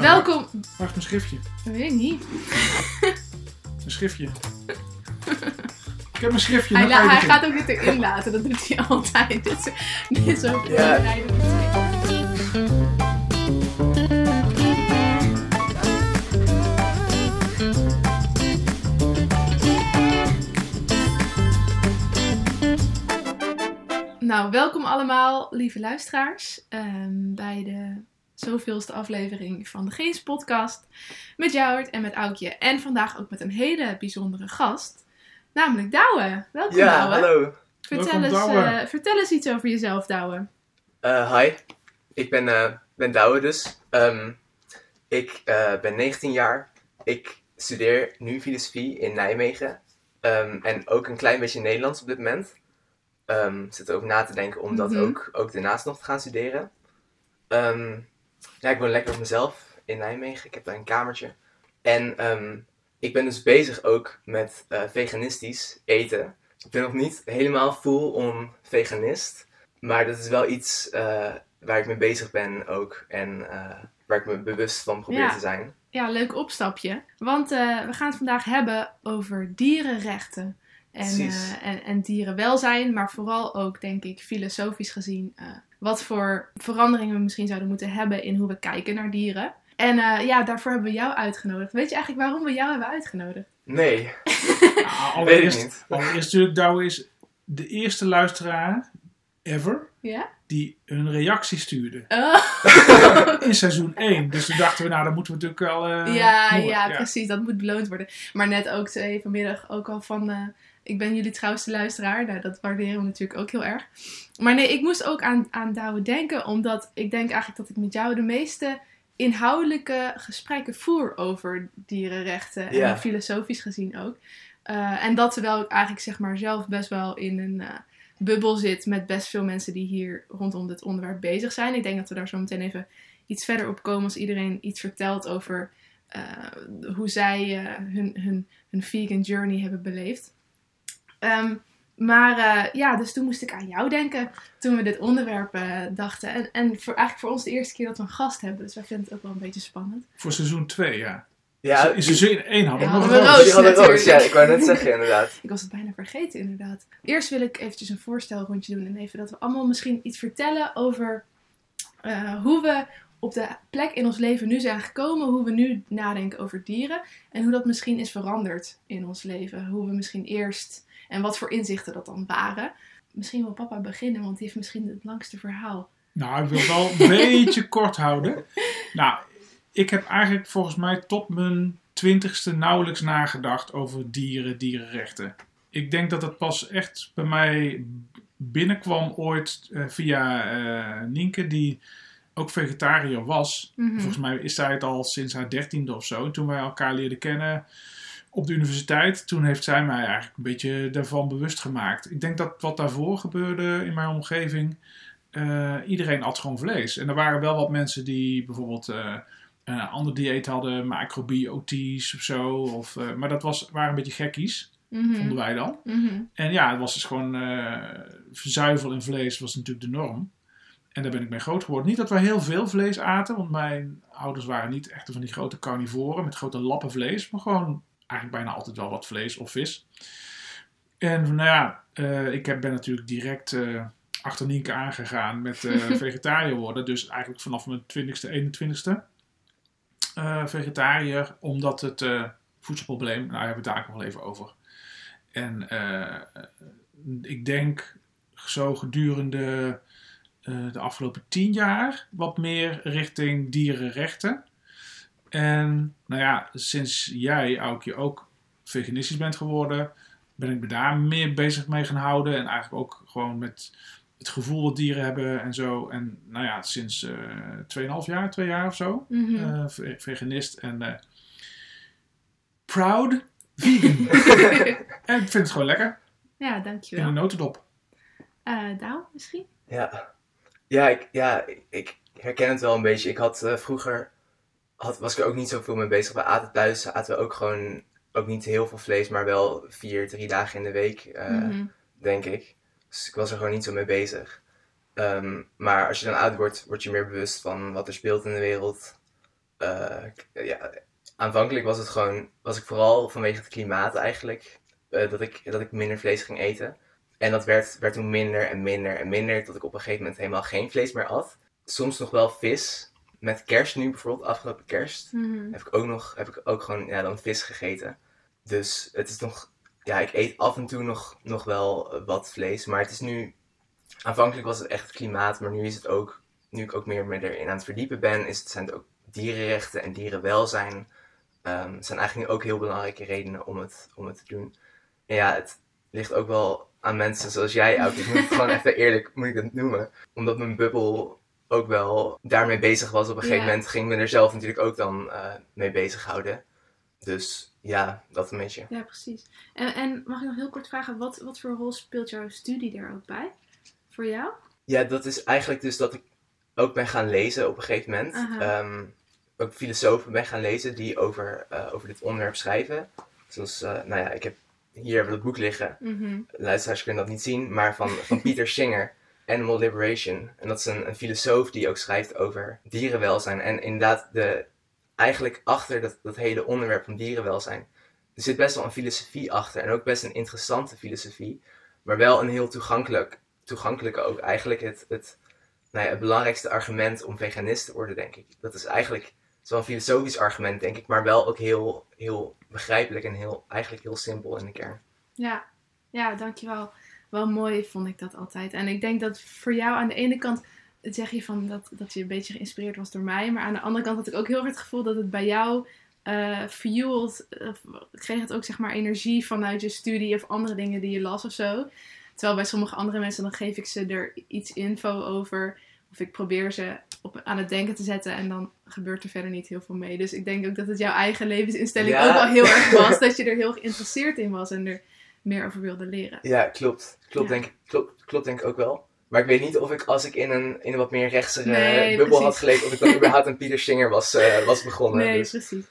Welkom. Wacht, een schriftje. Dat weet ik niet. Een schriftje. Ik heb een schriftje. Hij, la- hij gaat ook dit erin laten. Dat doet hij altijd. Dit is, dit is ook Ja. Nou, welkom allemaal, lieve luisteraars, ehm, bij de zoveelste aflevering van de Geens podcast met Jouwert en met Aukje. En vandaag ook met een hele bijzondere gast, namelijk Douwe. Welkom Ja, Douwe. hallo. Vertel, Welkom, eens, Douwe. eh, vertel eens iets over jezelf, Douwe. Eh, hi, ik ben, eh ben Douwe dus. Ehm, ik eh, ben 19 jaar. Ik studeer nu filosofie in Nijmegen. Ehm, en ook een klein beetje Nederlands op dit moment. Ehm ik zit erover na te denken om dat Mhm. ook, ook daarnaast nog te gaan studeren. Ehm, ja, ik woon lekker op mezelf in Nijmegen. Ik heb daar een kamertje. En ehm, ik ben dus bezig ook met eh, veganistisch eten. Ik ben nog niet helemaal full on veganist. Maar dat is wel iets eh, waar ik mee bezig ben ook. En eh, waar ik me bewust van probeer Ja. te zijn. Ja, leuk opstapje. Want we gaan het vandaag hebben over dierenrechten. En, en, en dierenwelzijn, maar vooral ook, denk ik, filosofisch gezien, wat voor veranderingen we misschien zouden moeten hebben in hoe we kijken naar dieren. En eh, ja, daarvoor hebben we jou uitgenodigd. Weet je eigenlijk waarom we jou hebben uitgenodigd? Nee, Nou, weet ik allereerst, niet. allereerst natuurlijk, Douwe is de eerste luisteraar ever Ja? Die een reactie stuurde. Oh. In seizoen 1. Dus toen dachten we, nou, dan moeten we natuurlijk wel... eh, ja, ja, precies. Dat moet beloond worden. Maar net ook zei vanmiddag ook al van... eh, ik ben jullie trouwste luisteraar. Nou, dat waarderen we natuurlijk ook heel erg. Maar nee, ik moest ook aan, aan Douwe denken. Omdat ik denk eigenlijk dat ik met jou de meeste inhoudelijke gesprekken voer over dierenrechten. Ja. En filosofisch gezien ook. Eh, en dat terwijl ik eigenlijk zeg maar zelf best wel in een... bubbel zit met best veel mensen die hier rondom dit onderwerp bezig zijn. Ik denk dat we daar zo meteen even iets verder op komen als iedereen iets vertelt over eh, hoe zij eh, hun, hun, hun vegan journey hebben beleefd. Ehm, maar eh, ja, dus toen moest ik aan jou denken toen we dit onderwerp dachten. En, en voor, eigenlijk voor ons de eerste keer dat we een gast hebben. Dus wij vinden het ook wel een beetje spannend. Voor seizoen 2, ja. Ja, in seizoen 1 hadden we Ja, nog hadden een Roos. die hadden roos. Ja, ik wou net zeggen inderdaad. Ik was het bijna vergeten, inderdaad. Eerst wil ik eventjes een voorstelrondje doen. En even dat we allemaal misschien iets vertellen over eh, hoe we op de plek in ons leven nu zijn gekomen. Hoe we nu nadenken over dieren. En hoe dat misschien is veranderd in ons leven. Hoe we misschien eerst... En wat voor inzichten dat dan waren. Misschien wil papa beginnen, want die heeft misschien het langste verhaal. Nou, ik wil het wel een beetje kort houden. Nou, ik heb eigenlijk volgens mij tot mijn twintigste nauwelijks nagedacht over dieren, dierenrechten. Ik denk dat het pas echt bij mij binnenkwam ooit eh, via eh Nienke, die ook vegetariër was. Mhm. Volgens mij is zij het al sinds haar dertiende of zo. En toen wij elkaar leerden kennen op de universiteit, toen heeft zij mij eigenlijk een beetje daarvan bewust gemaakt. Ik denk dat wat daarvoor gebeurde in mijn omgeving, eh, iedereen at gewoon vlees. En er waren wel wat mensen die bijvoorbeeld een ander dieet hadden, macrobiotisch of zo. Of, eh, maar dat was, waren een beetje gekkies, Mhm. vonden wij dan. Mhm. En ja, het was dus gewoon eh zuivel en vlees was natuurlijk de norm. En daar ben ik mee groot geworden. Niet dat wij heel veel vlees aten, want mijn ouders waren niet echt van die grote carnivoren met grote lappen vlees, maar gewoon eigenlijk bijna altijd wel wat vlees of vis. En nou ja, eh, ik heb, ben natuurlijk direct eh, achter Nienke aangegaan met eh vegetariër worden. Dus eigenlijk vanaf mijn 20ste, 21ste eh, vegetariër, omdat het eh, voedselprobleem, nou daar hebben we het daar nog wel even over. En eh, ik denk zo gedurende de afgelopen tien jaar wat meer richting dierenrechten. En nou ja, sinds jij, Aukje, ook veganistisch bent geworden, ben ik me daar meer bezig mee gaan houden. En eigenlijk ook gewoon met het gevoel dat dieren hebben en zo. En nou ja, sinds eh 2,5 jaar, 2 jaar of zo, Mhm. eh, ve- veganist en eh, proud vegan. en ik vind het gewoon lekker. ja, In een dankjewel. notendop. Eh Douwe, misschien? Ja, ja, ik, ja ik, herken het wel een beetje. Ik had eh, vroeger, had, was ik er ook niet zoveel mee bezig. We aten thuis, aten we ook gewoon, ook niet heel veel vlees, maar wel vier, drie dagen in de week, eh, Mhm. denk ik. Dus ik was er gewoon niet zo mee bezig. Ehm, maar als je dan oud wordt, word je meer bewust van wat er speelt in de wereld. eh, ja, aanvankelijk was het gewoon, was ik vooral vanwege het klimaat eigenlijk, eh, dat, ik, dat ik minder vlees ging eten. En dat werd, werd toen minder en minder en minder, tot ik op een gegeven moment helemaal geen vlees meer at. Soms nog wel vis. Met kerst nu bijvoorbeeld, afgelopen kerst, Mhm. heb ik ook nog, heb ik ook gewoon, ja, dan vis gegeten. Dus het is nog, ja, ik eet af en toe nog, nog wel eh, wat vlees, maar het is nu, aanvankelijk was het echt klimaat, maar nu is het ook, nu ik ook meer me erin aan het verdiepen ben, is het, zijn het ook dierenrechten en dierenwelzijn. Het zijn eigenlijk ook heel belangrijke redenen om het, om het te doen. En ja, het ligt ook wel aan mensen zoals jij, Auke. Ik moet het gewoon even eerlijk moet ik het noemen. Omdat mijn bubbel ook wel daarmee bezig was. Op een gegeven moment ging me er zelf natuurlijk ook dan eh, mee bezighouden. Dus ja, dat een beetje. Ja, precies. En, en mag ik nog heel kort vragen, wat, wat voor rol speelt jouw studie daar ook bij? Voor jou? Ja, dat is eigenlijk dus dat ik ook ben gaan lezen op een gegeven moment. Ehm, ook filosofen ben gaan lezen die over, eh, over dit onderwerp schrijven. Zoals, eh, nou ja, ik heb hier hebben we het boek liggen. Mhm. Luisteraars kunnen dat niet zien, maar van, van Pieter Singer, Animal Liberation. En dat is een, een filosoof die ook schrijft over dierenwelzijn. En inderdaad, de, eigenlijk achter dat, dat hele onderwerp van dierenwelzijn, er zit best wel een filosofie achter. En ook best een interessante filosofie. Maar wel een heel toegankelijk, toegankelijke ook. Eigenlijk het, het, nou ja, het belangrijkste argument om veganist te worden, denk ik. Dat is eigenlijk een filosofisch argument, denk ik. Maar wel ook heel, heel begrijpelijk en heel, eigenlijk heel simpel in de kern. Ja. ja, dankjewel. Wel mooi vond ik dat altijd. En ik denk dat voor jou aan de ene kant zeg je van dat, dat je een beetje geïnspireerd was door mij. Maar aan de andere kant had ik ook heel erg het gevoel dat het bij jou eh fueled, of kreeg het ook zeg maar energie vanuit je studie of andere dingen die je las of zo. Terwijl bij sommige andere mensen dan geef ik ze er iets info over. Of ik probeer ze op, aan het denken te zetten en dan gebeurt er verder niet heel veel mee. Dus ik denk ook dat het jouw eigen levensinstelling Ja. ook wel heel erg was. Dat je er heel geïnteresseerd in was en er meer over wilde leren. Ja, klopt. Klopt, Ja. Denk, klopt, klopt denk ik ook wel. Maar ik weet niet of ik, als ik in een, in een wat meer rechtse Nee, bubbel had geleefd, of ik dan überhaupt een Pieter Singer was, eh, was begonnen. Nee, Dus, precies.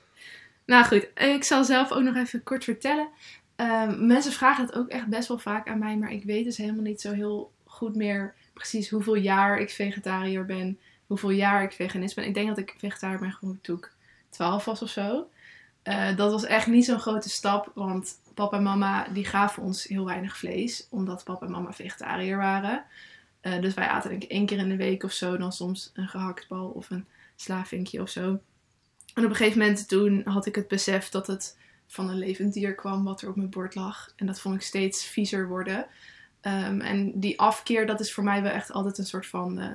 Nou goed, ik zal zelf ook nog even kort vertellen. Ehm, mensen vragen het ook echt best wel vaak aan mij, maar ik weet dus helemaal niet zo heel goed meer precies hoeveel jaar ik vegetariër ben, hoeveel jaar ik veganist ben. Ik denk dat ik vegetariër ben gewoon toen ik 12 was of zo. Eh, dat was echt niet zo'n grote stap, want papa en mama die gaven ons heel weinig vlees, omdat papa en mama vegetariër waren. Eh, dus wij aten denk ik één keer in de week of zo, dan soms een gehaktbal of een slavinkje of zo. En op een gegeven moment toen had ik het besef dat het van een levend dier kwam wat er op mijn bord lag. En dat vond ik steeds viezer worden. Ehm, en die afkeer, dat is voor mij wel echt altijd een soort van eh,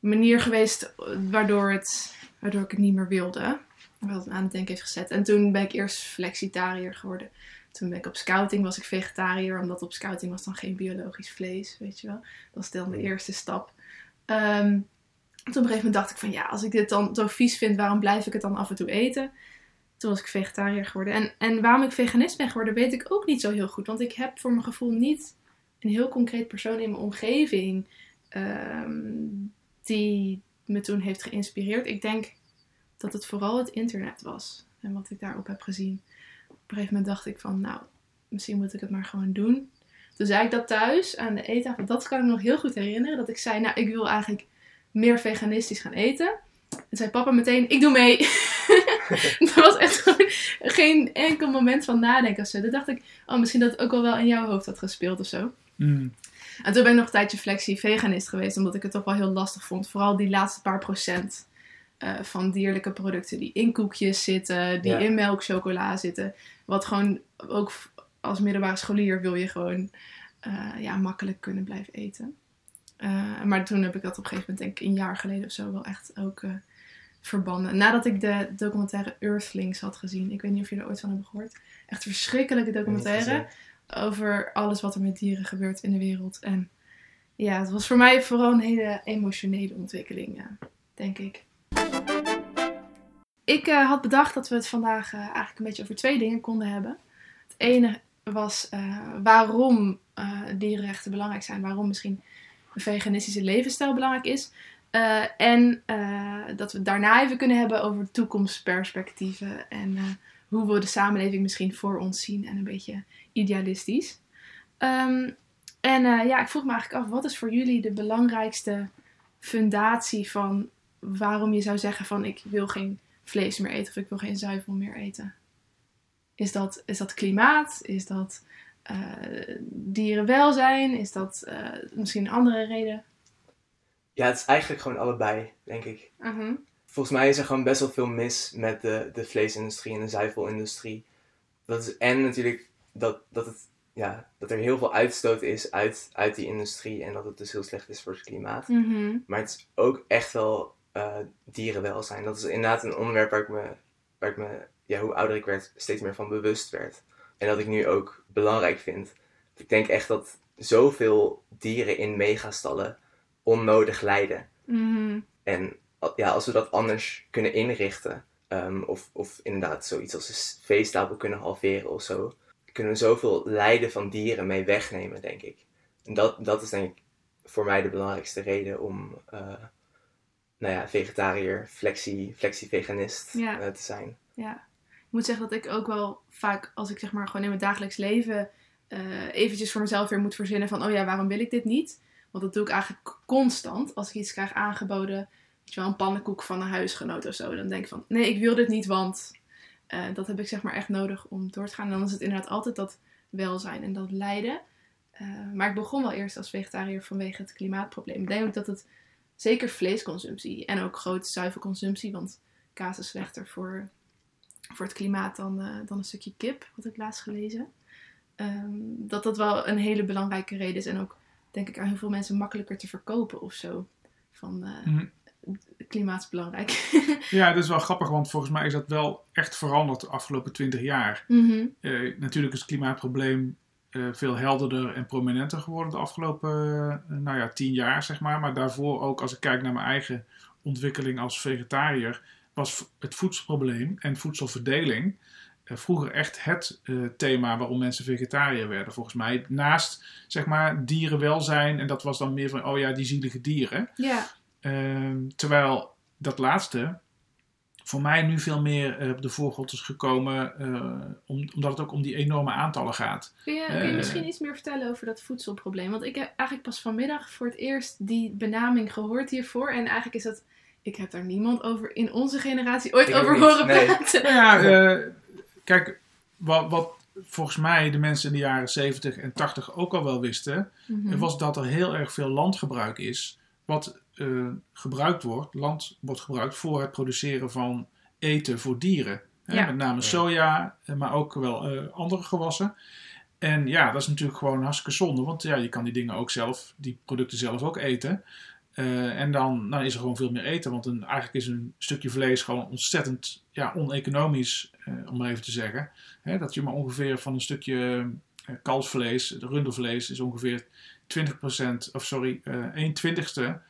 manier geweest eh, waardoor, het, waardoor ik het niet meer wilde. Wat me aan het denken heeft gezet. En toen ben ik eerst flexitariër geworden. Toen ben ik op scouting, was ik vegetariër. Omdat op scouting was dan geen biologisch vlees, weet je wel. Dat was dan de eerste stap. Ehm, toen op een gegeven moment dacht ik van ja, als ik dit dan zo vies vind, waarom blijf ik het dan af en toe eten? Toen was ik vegetariër geworden. En, en waarom ik veganist ben geworden, weet ik ook niet zo heel goed. Want ik heb voor mijn gevoel niet een heel concreet persoon in mijn omgeving ehm, die me toen heeft geïnspireerd. Ik denk dat het vooral het internet was. En wat ik daarop heb gezien. Op een gegeven moment dacht ik van, nou, misschien moet ik het maar gewoon doen. Toen zei ik dat thuis aan de eettafel. Dat kan ik me nog heel goed herinneren. Dat ik zei, nou, ik wil eigenlijk meer veganistisch gaan eten. En zei papa meteen, ik doe mee. dat was echt geen enkel moment van nadenken of zo. Toen dacht ik, oh, misschien dat het ook wel wel in jouw hoofd had gespeeld of zo. mm, En toen ben ik nog een tijdje flexie veganist geweest, omdat ik het toch wel heel lastig vond. Vooral die laatste paar procent eh, van dierlijke producten die in koekjes zitten, die Ja. in melk, chocola zitten. Wat gewoon ook als middelbare scholier wil je gewoon eh, ja, makkelijk kunnen blijven eten. Eh, maar toen heb ik dat op een gegeven moment, denk ik een jaar geleden of zo, wel echt ook verbannen. Nadat ik de documentaire Earthlings had gezien. Ik weet niet of jullie er ooit van hebben gehoord. Echt een verschrikkelijke documentaire over alles wat er met dieren gebeurt in de wereld. En ja, het was voor mij vooral een hele emotionele ontwikkeling, denk ik. Ik eh, had bedacht dat we het vandaag eh, eigenlijk een beetje over twee dingen konden hebben. Het ene was eh, waarom dierenrechten belangrijk zijn, waarom misschien een veganistische levensstijl belangrijk is. En dat we het daarna even kunnen hebben over toekomstperspectieven en hoe we de samenleving misschien voor ons zien en een beetje idealistisch. Ehm, en ja, ik vroeg me eigenlijk af, wat is voor jullie de belangrijkste fundatie van waarom je zou zeggen van ik wil geen vlees meer eten of ik wil geen zuivel meer eten? Is dat, is dat klimaat? Is dat eh, dierenwelzijn? Is dat eh, misschien een andere reden? Ja, het is eigenlijk gewoon allebei, denk ik. Mhm. Volgens mij is er gewoon best wel veel mis met de, de vleesindustrie en de zuivelindustrie. Dat is en natuurlijk dat, dat, het, ja, dat er heel veel uitstoot is uit, uit die industrie en dat het dus heel slecht is voor het klimaat. Mhm. Maar het is ook echt wel eh, dierenwelzijn. Dat is inderdaad een onderwerp waar ik me, waar ik me ja, hoe ouder ik werd, steeds meer van bewust werd. En dat ik nu ook belangrijk vind. Ik denk echt dat zoveel dieren in megastallen onnodig lijden. Mhm. En ja, als we dat anders kunnen inrichten, ehm, of, of inderdaad zoiets als een veestapel kunnen halveren of zo, kunnen we zoveel lijden van dieren mee wegnemen, denk ik. En dat, dat is denk ik voor mij de belangrijkste reden om, eh, nou ja, vegetariër, flexie, flexie-veganist Ja. eh, te zijn. Ja, ik moet zeggen dat ik ook wel vaak, als ik zeg maar gewoon in mijn dagelijks leven eh, eventjes voor mezelf weer moet verzinnen van, oh ja, waarom wil ik dit niet? Want dat doe ik eigenlijk constant. Als ik iets krijg aangeboden, weet je wel, een pannenkoek van een huisgenoot of zo, dan denk ik van, nee, ik wil dit niet, want eh, dat heb ik zeg maar echt nodig om door te gaan. En dan is het inderdaad altijd dat welzijn en dat lijden. Maar ik begon wel eerst als vegetariër vanwege het klimaatprobleem. Ik denk ook dat het zeker vleesconsumptie en ook grote zuivelconsumptie, want kaas is slechter voor voor het klimaat dan, eh, dan een stukje kip, had ik laatst gelezen. Ehm, dat dat wel een hele belangrijke reden is. En ook, denk ik, aan heel veel mensen makkelijker te verkopen of zo. Van eh Mhm. klimaat is belangrijk. Ja, dat is wel grappig, want volgens mij is dat wel echt veranderd de afgelopen twintig jaar. Mhm. Eh, natuurlijk is het klimaatprobleem veel helderder en prominenter geworden de afgelopen eh, nou ja, tien jaar, zeg maar. Maar daarvoor ook, als ik kijk naar mijn eigen ontwikkeling als vegetariër, was het voedselprobleem en voedselverdeling eh, vroeger echt het eh, thema waarom mensen vegetariër werden. Volgens mij naast, zeg maar, dierenwelzijn en dat was dan meer van, oh ja, die zielige dieren. Ja, Ehm, terwijl dat laatste voor mij nu veel meer eh, op de voorgrond is gekomen, eh, om- omdat het ook om die enorme aantallen gaat. kun je, kun je Eh. misschien iets meer vertellen over dat voedselprobleem? Want ik heb eigenlijk pas vanmiddag voor het eerst die benaming gehoord hiervoor. En eigenlijk is dat, ik heb daar niemand over in onze generatie ooit Ik over niet, horen nee. praten. Nou ja, kijk, wat, wat volgens mij de mensen in de jaren 70 en 80 ook al wel wisten, Mhm. was dat er heel erg veel landgebruik is, wat eh, gebruikt wordt, land wordt gebruikt voor het produceren van eten voor dieren. Hè, Ja. Met name Ja. soja, eh, maar ook wel eh, andere gewassen. En ja, dat is natuurlijk gewoon hartstikke zonde, want ja, je kan die dingen ook zelf, die producten zelf ook eten. Eh, en dan, dan is er gewoon veel meer eten, want een, eigenlijk is een stukje vlees gewoon ontzettend ja, oneconomisch, eh, om maar even te zeggen. Hè, dat je maar ongeveer van een stukje eh, kalfsvlees, rundervlees, is ongeveer 20%, of sorry, eh 1 twintigste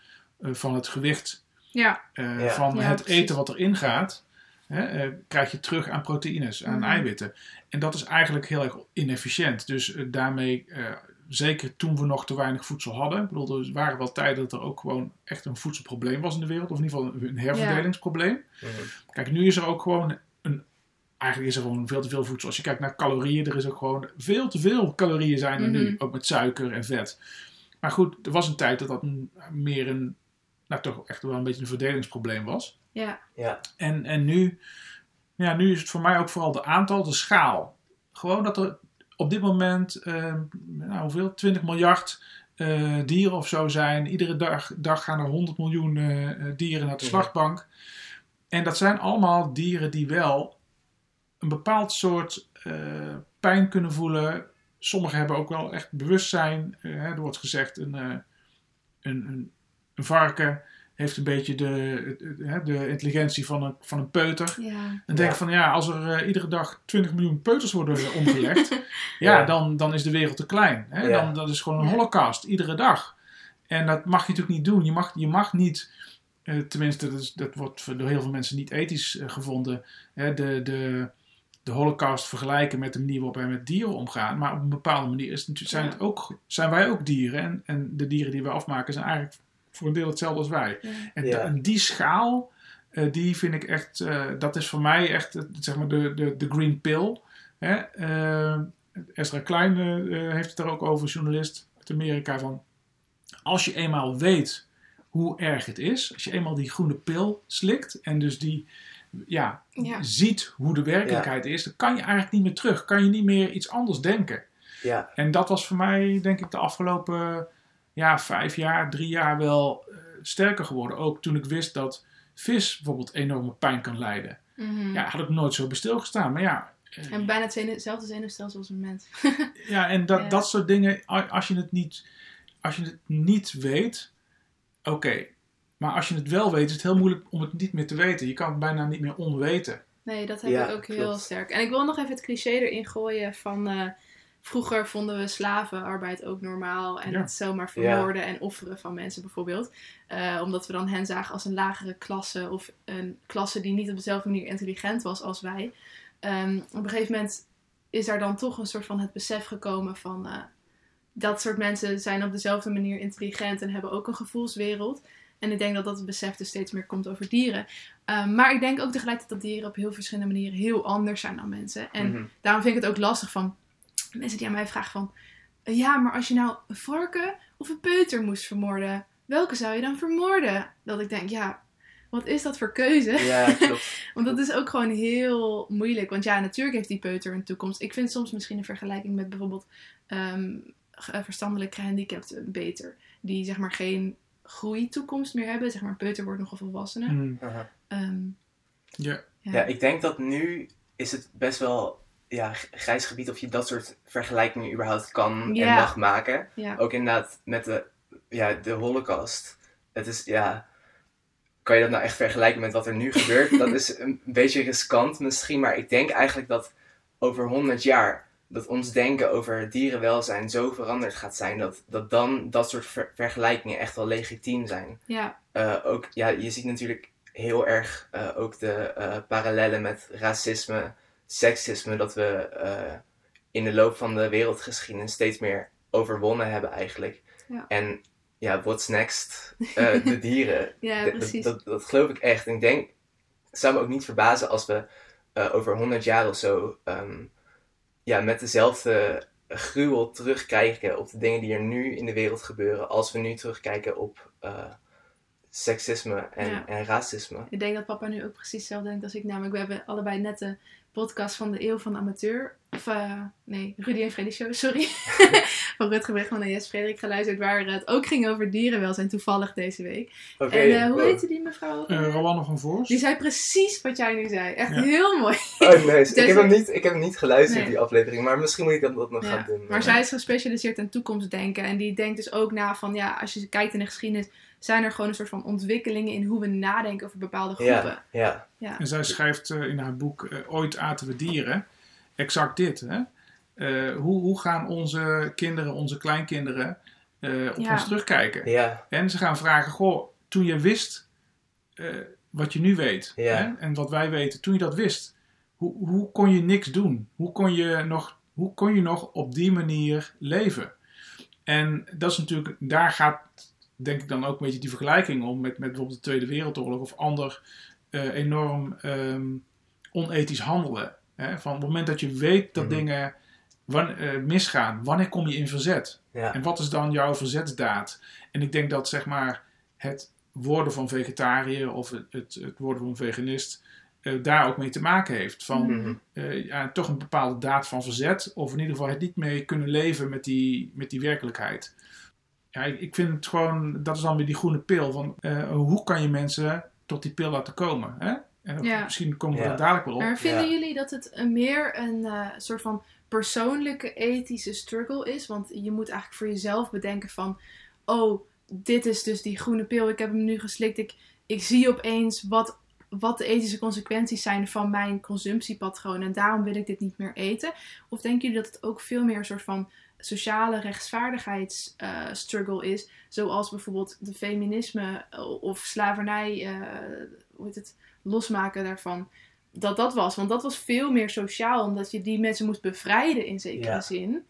van het gewicht Ja, eh, Ja. van Ja, het precies. eten wat erin gaat, hè, eh, krijg je terug aan proteïnes, aan Mhm. eiwitten. En dat is eigenlijk heel erg inefficiënt. Dus eh, daarmee, eh, zeker toen we nog te weinig voedsel hadden, ik bedoel, er waren wel tijden dat er ook gewoon echt een voedselprobleem was in de wereld, of in ieder geval een herverdelingsprobleem. Kijk, nu is er ook gewoon een. Eigenlijk is er gewoon veel te veel voedsel. Als je kijkt naar calorieën, er is ook gewoon veel te veel calorieën zijn er nu. Mhm. Ook met suiker en vet. Maar goed, er was een tijd dat dat meer een. Nou, toch echt wel een beetje een verdelingsprobleem was. ja. Ja, En, en nu, ja, nu is het voor mij ook vooral de aantal, de schaal. Gewoon dat er op dit moment, eh, nou, hoeveel? 20 miljard eh, dieren of zo zijn. Iedere dag, dag gaan er 100 miljoen eh, dieren naar de Mhm. slachtbank. En dat zijn allemaal dieren die wel een bepaald soort eh, pijn kunnen voelen. Sommigen hebben ook wel echt bewustzijn. Hè, er wordt gezegd, een, eh, een, een, een varken heeft een beetje de, de intelligentie van een, van een peuter. ja. Dan denk Ja. van ja, als er eh, iedere dag 20 miljoen peuters worden omgelegd, ja, Ja. Dan, dan is de wereld te klein. Hè? Ja. Dan, dat is gewoon een Ja. holocaust, iedere dag. En dat mag je natuurlijk niet doen. Je mag, je mag niet, eh, tenminste, dat, is, dat wordt door heel veel mensen niet ethisch eh, gevonden, hè, de, de, de holocaust vergelijken met de manier waarop wij met dieren omgaan. Maar op een bepaalde manier is het, zijn, het ook, zijn wij ook dieren. En, en de dieren die wij afmaken zijn eigenlijk voor een deel hetzelfde als wij. ja. En, Ja. en die schaal, eh, die vind ik echt, eh, dat is voor mij echt zeg maar de, de, de green pill. Hè? Eh, Ezra Klein heeft het er ook over, journalist uit Amerika, van als je eenmaal weet hoe erg het is, als je eenmaal die groene pil slikt en dus die, ja, Ja. ziet hoe de werkelijkheid is, dan kan je eigenlijk niet meer terug. Kan je niet meer iets anders denken. Ja, En dat was voor mij, denk ik, de afgelopen ja, vijf jaar, drie jaar wel eh, sterker geworden. Ook toen ik wist dat vis bijvoorbeeld enorme pijn kan lijden. Mhm. Ja, had ik nooit zo bij stilgestaan. Maar ja, eh, En bijna hetzelfde hetzelfde zenuwstelsel als een mens. ja en dat, Ja. dat soort dingen, als je het niet, als je het niet weet, oké. Maar als je het wel weet, is het heel moeilijk om het niet meer te weten. Je kan het bijna niet meer onweten. Nee, dat heb Ja, ik ook heel sterk. En ik wil nog even het cliché erin gooien van... eh, vroeger vonden we slavenarbeid ook normaal. En Ja. het zomaar vermoorden en offeren van mensen bijvoorbeeld. Eh, omdat we dan hen zagen als een lagere klasse. Of een klasse die niet op dezelfde manier intelligent was als wij. Ehm, op een gegeven moment is daar dan toch een soort van het besef gekomen van... eh, dat soort mensen zijn op dezelfde manier intelligent en hebben ook een gevoelswereld. En ik denk dat dat het besef dus steeds meer komt over dieren. Um, maar ik denk ook tegelijkertijd dat dieren op heel verschillende manieren heel anders zijn dan mensen. En Mhm. daarom vind ik het ook lastig van mensen die aan mij vragen van... Ja, maar als je nou een varken of een peuter moest vermoorden, welke zou je dan vermoorden? Dat ik denk, ja, wat is dat voor keuze? ja klopt. Want dat is ook gewoon heel moeilijk. Want ja, natuurlijk heeft die peuter een toekomst. Ik vind soms misschien een vergelijking met bijvoorbeeld ehm, eh, verstandelijk gehandicapten beter. Die zeg maar geen groeitoekomst meer hebben. Zeg maar, peuter wordt nog een volwassene. Hmm. Ehm, ja. ja. Ja, ik denk dat nu is het best wel ja, grijs gebied of je dat soort vergelijkingen überhaupt kan en mag maken. ja. Ook inderdaad met de, ja, de holocaust. Het is, ja... Kan je dat nou echt vergelijken met wat er nu gebeurt? Dat is een beetje riskant misschien, maar ik denk eigenlijk dat over 100 jaar dat ons denken over dierenwelzijn zo veranderd gaat zijn dat, dat dan dat soort ver- vergelijkingen echt wel legitiem zijn. ja. Eh, ook, ja, je ziet natuurlijk heel erg eh, ook de eh, parallellen met racisme, seksisme, dat we eh, in de loop van de wereldgeschiedenis steeds meer overwonnen hebben eigenlijk. Ja. En ja, what's next? Eh, de dieren. Ja, precies. Dat, dat, dat geloof ik echt. En ik denk, het zou me ook niet verbazen als we eh, over 100 jaar of zo ehm, ja, met dezelfde gruwel terugkijken op de dingen die er nu in de wereld gebeuren, als we nu terugkijken op seksisme en, Ja. en racisme. Ik denk dat papa nu ook precies hetzelfde denkt als ik. Namelijk, we hebben allebei net de podcast van de Eeuw van Amateur. Of eh, nee, Rudy en Freddy Show, sorry. van Rutger Bregman en Jes Frederik geluisterd. Waar het ook ging over dierenwelzijn, toevallig deze week. Oké, en eh, hoe heette die mevrouw? Eh? Rowanne van Voorst. die zei precies wat jij nu zei. Echt Ja. heel mooi. Oh, nice. ik, heb hem niet, ik heb hem niet geluisterd, Nee. die aflevering, maar misschien moet ik dat, dat nog Ja, gaan doen. Maar zij is gespecialiseerd in toekomstdenken. En die denkt dus ook na van, ja, als je kijkt in de geschiedenis, zijn er gewoon een soort van ontwikkelingen in hoe we nadenken over bepaalde groepen. Ja, ja. En zij schrijft eh, in haar boek Ooit aten we dieren exact dit. Hè? Eh, hoe, hoe gaan onze kinderen, onze kleinkinderen eh, op Ja. ons terugkijken? ja, En ze gaan vragen, goh, toen je wist eh, wat je nu weet Ja. hè? en wat wij weten, toen je dat wist, hoe, hoe kon je niks doen? Hoe kon je, nog, hoe kon je nog op die manier leven? En dat is natuurlijk, daar gaat denk ik dan ook een beetje die vergelijking om met, met bijvoorbeeld de Tweede Wereldoorlog of ander eh, enorm ehm, onethisch handelen. Hè? Van het moment dat je weet dat Mhm. dingen wan- eh, misgaan, wanneer kom je in verzet? ja. En wat is dan jouw verzetsdaad? En ik denk dat zeg maar het worden van vegetariër of het, het, het worden van veganist eh, daar ook mee te maken heeft. Van Mhm. Eh, ja, toch een bepaalde daad van verzet of in ieder geval het niet mee kunnen leven met die, met die werkelijkheid. Ja, ik, ik vind het gewoon, dat is dan weer die groene pil. Van, hoe kan je mensen tot die pil laten komen? Hè? Ja. misschien komen we Ja. daar dadelijk wel op. Maar vinden Ja. jullie dat het een meer een eh, soort van persoonlijke ethische struggle is? Want je moet eigenlijk voor jezelf bedenken van... Oh, dit is dus die groene pil. Ik heb hem nu geslikt. Ik, ik zie opeens wat, wat de ethische consequenties zijn van mijn consumptiepatroon. En daarom wil ik dit niet meer eten. Of denken jullie dat het ook veel meer een soort van sociale rechtsvaardigheidsstruggle is? Zoals bijvoorbeeld de feminisme eh, of slavernij, eh, hoe heet het, losmaken daarvan dat dat was. Want dat was veel meer sociaal, omdat je die mensen moest bevrijden in zekere Ja. zin.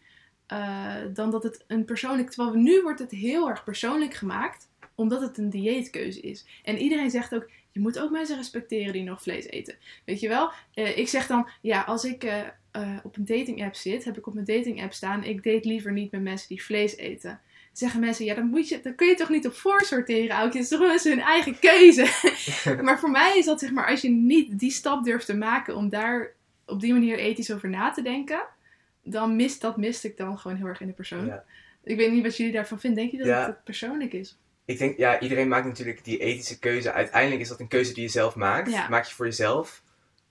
eh, dan dat het een persoonlijk. Terwijl nu wordt het heel erg persoonlijk gemaakt, omdat het een dieetkeuze is. En iedereen zegt ook: je moet ook mensen respecteren die nog vlees eten. Weet je wel? Eh, ik zeg dan: ja, als ik eh, op een dating app zit, heb ik op mijn dating app staan: ik date liever niet met mensen die vlees eten. Zeggen mensen, ja, dan, moet je, dan kun je toch niet op voorsorteren, Aukje. Het is toch hun eigen keuze. maar voor mij is dat, zeg maar, als je niet die stap durft te maken om daar op die manier ethisch over na te denken, dan mist dat mist ik dan gewoon heel erg in de persoon. Ja. Ik weet niet wat jullie daarvan vinden. Denk je dat Ja. het persoonlijk is? Ik denk, ja, iedereen maakt natuurlijk die ethische keuze. Uiteindelijk is dat een keuze die je zelf maakt. Ja. Maak je voor jezelf.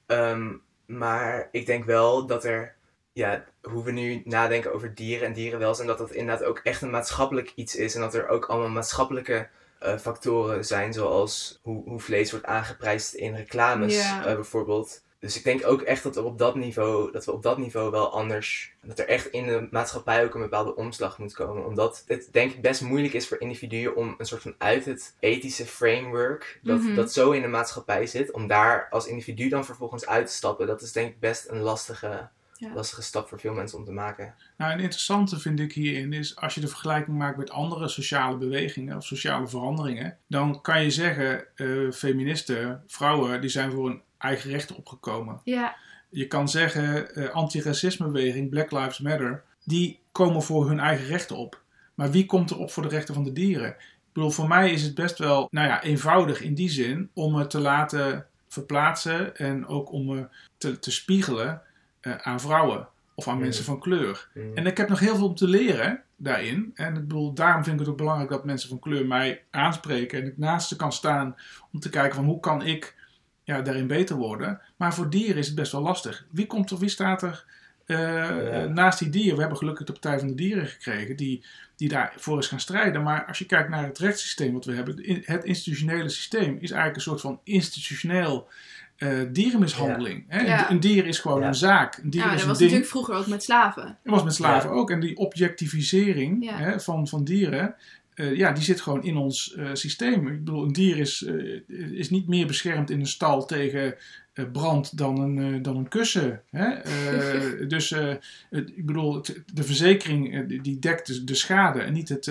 Ehm, maar ik denk wel dat er, ja, hoe we nu nadenken over dieren en dierenwelzijn, dat dat inderdaad ook echt een maatschappelijk iets is. En dat er ook allemaal maatschappelijke eh, factoren zijn, zoals hoe, hoe vlees wordt aangeprijsd in reclames eh, bijvoorbeeld. Dus ik denk ook echt dat, er op dat niveau, dat we op dat niveau wel anders. Dat er echt in de maatschappij ook een bepaalde omslag moet komen. Omdat het denk ik best moeilijk is voor individuen om een soort van uit het ethische framework. Dat, Mhm. dat zo in de maatschappij zit. Om daar als individu dan vervolgens uit te stappen. Dat is denk ik best een lastige, Ja. lastige stap voor veel mensen om te maken. Nou, een interessante vind ik hierin is als je de vergelijking maakt met andere sociale bewegingen of sociale veranderingen, dan kan je zeggen, eh, feministen, vrouwen, die zijn voor hun eigen rechten opgekomen. Ja, Je kan zeggen, eh anti-racismebeweging, Black Lives Matter, die komen voor hun eigen rechten op. Maar wie komt er op voor de rechten van de dieren? Ik bedoel, voor mij is het best wel nou ja, eenvoudig in die zin om het te laten verplaatsen en ook om me te, te spiegelen eh, aan vrouwen of aan Mhm. mensen van kleur. Mm. En ik heb nog heel veel om te leren daarin. En ik bedoel, daarom vind ik het ook belangrijk dat mensen van kleur mij aanspreken en ik naast ze kan staan om te kijken van hoe kan ik ja, daarin beter worden. Maar voor dieren is het best wel lastig. Wie komt er, wie staat er eh, naast die dieren? We hebben gelukkig de Partij van de Dieren gekregen die, die daarvoor is gaan strijden. Maar als je kijkt naar het rechtssysteem wat we hebben, het institutionele systeem is eigenlijk een soort van institutioneel eh, dierenmishandeling. Hè? Ja. Een, dier is gewoon Ja. een zaak. Een dier ja is dat een was ding. natuurlijk vroeger ook met slaven. Dat was met slaven ook. En die objectivisering Ja. hè, van, van dieren, eh, ja, die zit gewoon in ons eh, systeem. Ik bedoel, een dier is, eh, is niet meer beschermd in een stal tegen eh, brand dan een, eh, dan een kussen. Hè? Eh, dus eh, ik bedoel, het- de verzekering die- dekt de, de schade en niet, het,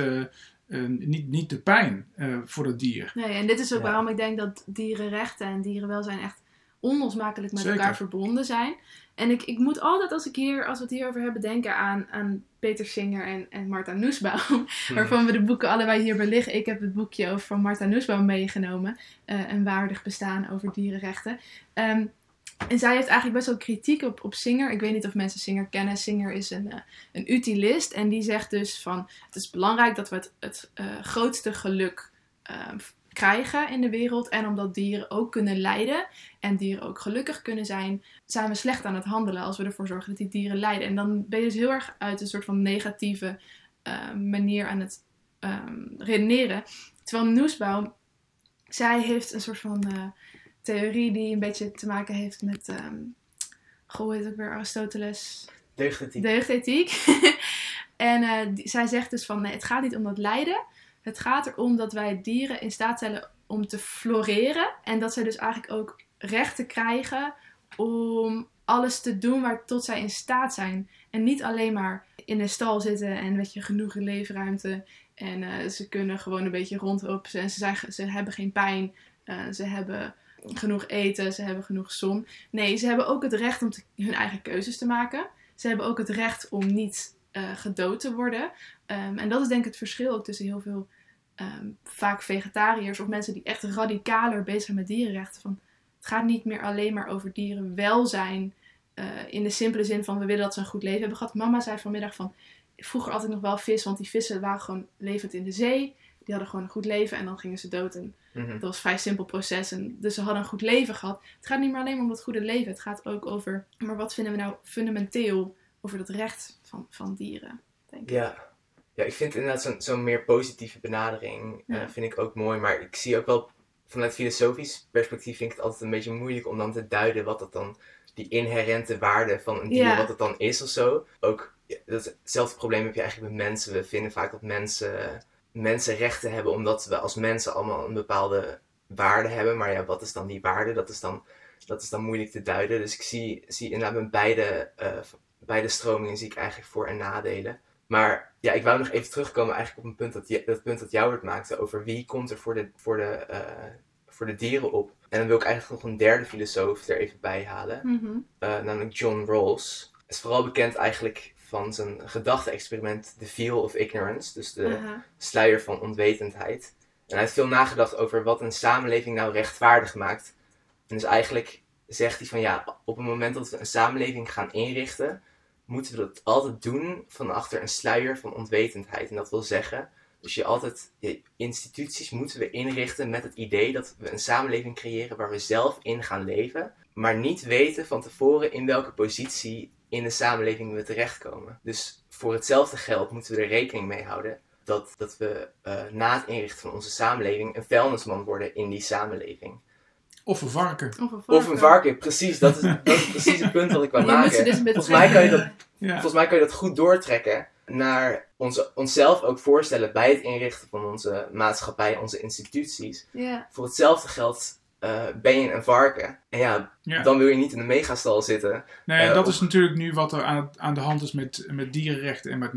niet, niet de pijn eh, voor het dier. Nee, en dit is ook Ja. waarom ik denk dat dierenrechten en dierenwelzijn echt onlosmakelijk met Zeker. elkaar verbonden zijn. En ik, ik moet altijd, als, ik hier, als we het hierover hebben, denken aan, aan Peter Singer en, en Marta Nussbaum. Waarvan we de boeken allebei hierbij liggen. Ik heb het boekje over van Marta Nussbaum meegenomen. eh, een waardig bestaan over dierenrechten. Ehm, en zij heeft eigenlijk best wel kritiek op, op Singer. Ik weet niet of mensen Singer kennen. Singer is een, eh, een utilist. En die zegt dus van... Het is belangrijk dat we het, het eh, grootste geluk eh, krijgen in de wereld. En omdat dieren ook kunnen lijden. En dieren ook gelukkig kunnen zijn. Zijn we slecht aan het handelen als we ervoor zorgen dat die dieren lijden. En dan ben je dus heel erg uit een soort van negatieve eh, manier aan het ehm, redeneren. Terwijl Noesbaum, zij heeft een soort van eh, theorie die een beetje te maken heeft met, ehm goh, hoe heet het ook weer, Aristoteles, Deugdethiek. deugdethiek. en eh, die- zij zegt dus van, nee, het gaat niet om dat lijden. Het gaat erom dat wij dieren in staat stellen om te floreren. En dat zij dus eigenlijk ook rechten krijgen om alles te doen waar tot zij in staat zijn. En niet alleen maar in een stal zitten en weet je, genoeg leefruimte. En eh, ze kunnen gewoon een beetje rondlopen. En ze, zijn, ze hebben geen pijn. Eh, ze hebben genoeg eten. Ze hebben genoeg zon. Nee, ze hebben ook het recht om hun eigen keuzes te maken. Ze hebben ook het recht om niet eh, gedood te worden. Ehm, en dat is denk ik het verschil ook tussen heel veel ehm, vaak vegetariërs of mensen die echt radicaler bezig zijn met dierenrechten. Van, het gaat niet meer alleen maar over dierenwelzijn. eh in de simpele zin van we willen dat ze een goed leven hebben gehad. Mama zei vanmiddag van vroeger altijd nog wel vis, want die vissen waren gewoon levend in de zee. Die hadden gewoon een goed leven en dan gingen ze dood. En Mhm. dat was een vrij simpel proces. En dus ze hadden een goed leven gehad. Het gaat niet meer alleen om dat goede leven. Het gaat ook over, maar wat vinden we nou fundamenteel over dat recht van, van dieren? Denk ik. Ja. Ja, ik vind inderdaad zo'n zo'n meer positieve benadering eh, vind ik ook mooi. Maar ik zie ook wel vanuit filosofisch perspectief vind ik het altijd een beetje moeilijk om dan te duiden wat dat dan, die inherente waarde van een dier, Ja. wat het dan is of zo. Ook ja, dat, hetzelfde probleem heb je eigenlijk met mensen. We vinden vaak dat mensen, mensen rechten hebben omdat we als mensen allemaal een bepaalde waarde hebben. Maar ja, wat is dan die waarde? Dat is dan, dat is dan moeilijk te duiden. Dus ik zie, zie inderdaad met beide, eh, beide stromingen zie ik eigenlijk voor- en nadelen. Maar ja, ik wou nog even terugkomen eigenlijk op een punt dat, je- dat punt dat Jouwert maakte over wie komt er voor de, voor, de, eh, voor de dieren op. En dan wil ik eigenlijk nog een derde filosoof er even bij halen, Mhm. eh, namelijk John Rawls. Is vooral bekend eigenlijk van zijn gedachte-experiment The Veil of Ignorance, dus de sluier van onwetendheid. En hij heeft veel nagedacht over wat een samenleving nou rechtvaardig maakt. En dus eigenlijk zegt hij van ja, op het moment dat we een samenleving gaan inrichten, moeten we dat altijd doen van achter een sluier van onwetendheid. En dat wil zeggen, dus je altijd, je instituties moeten we inrichten met het idee dat we een samenleving creëren waar we zelf in gaan leven, maar niet weten van tevoren in welke positie in de samenleving we terechtkomen. Dus voor hetzelfde geld moeten we er rekening mee houden dat, dat we eh, na het inrichten van onze samenleving een vuilnisman worden in die samenleving. Of een varken. Of een varken. Of een varken, precies. Dat is, dat is precies het punt wat ik wou maken. dus Volgens mij kan je dat Ja. Volgens mij kan je dat goed doortrekken naar onze, onszelf ook voorstellen bij het inrichten van onze maatschappij, onze instituties. Ja. Voor hetzelfde geld eh, ben je een varken. En ja, Ja. dan wil je niet in de megastal zitten. Nee, Eh, dat of- is natuurlijk nu wat er aan, aan de hand is met, met dierenrechten en met,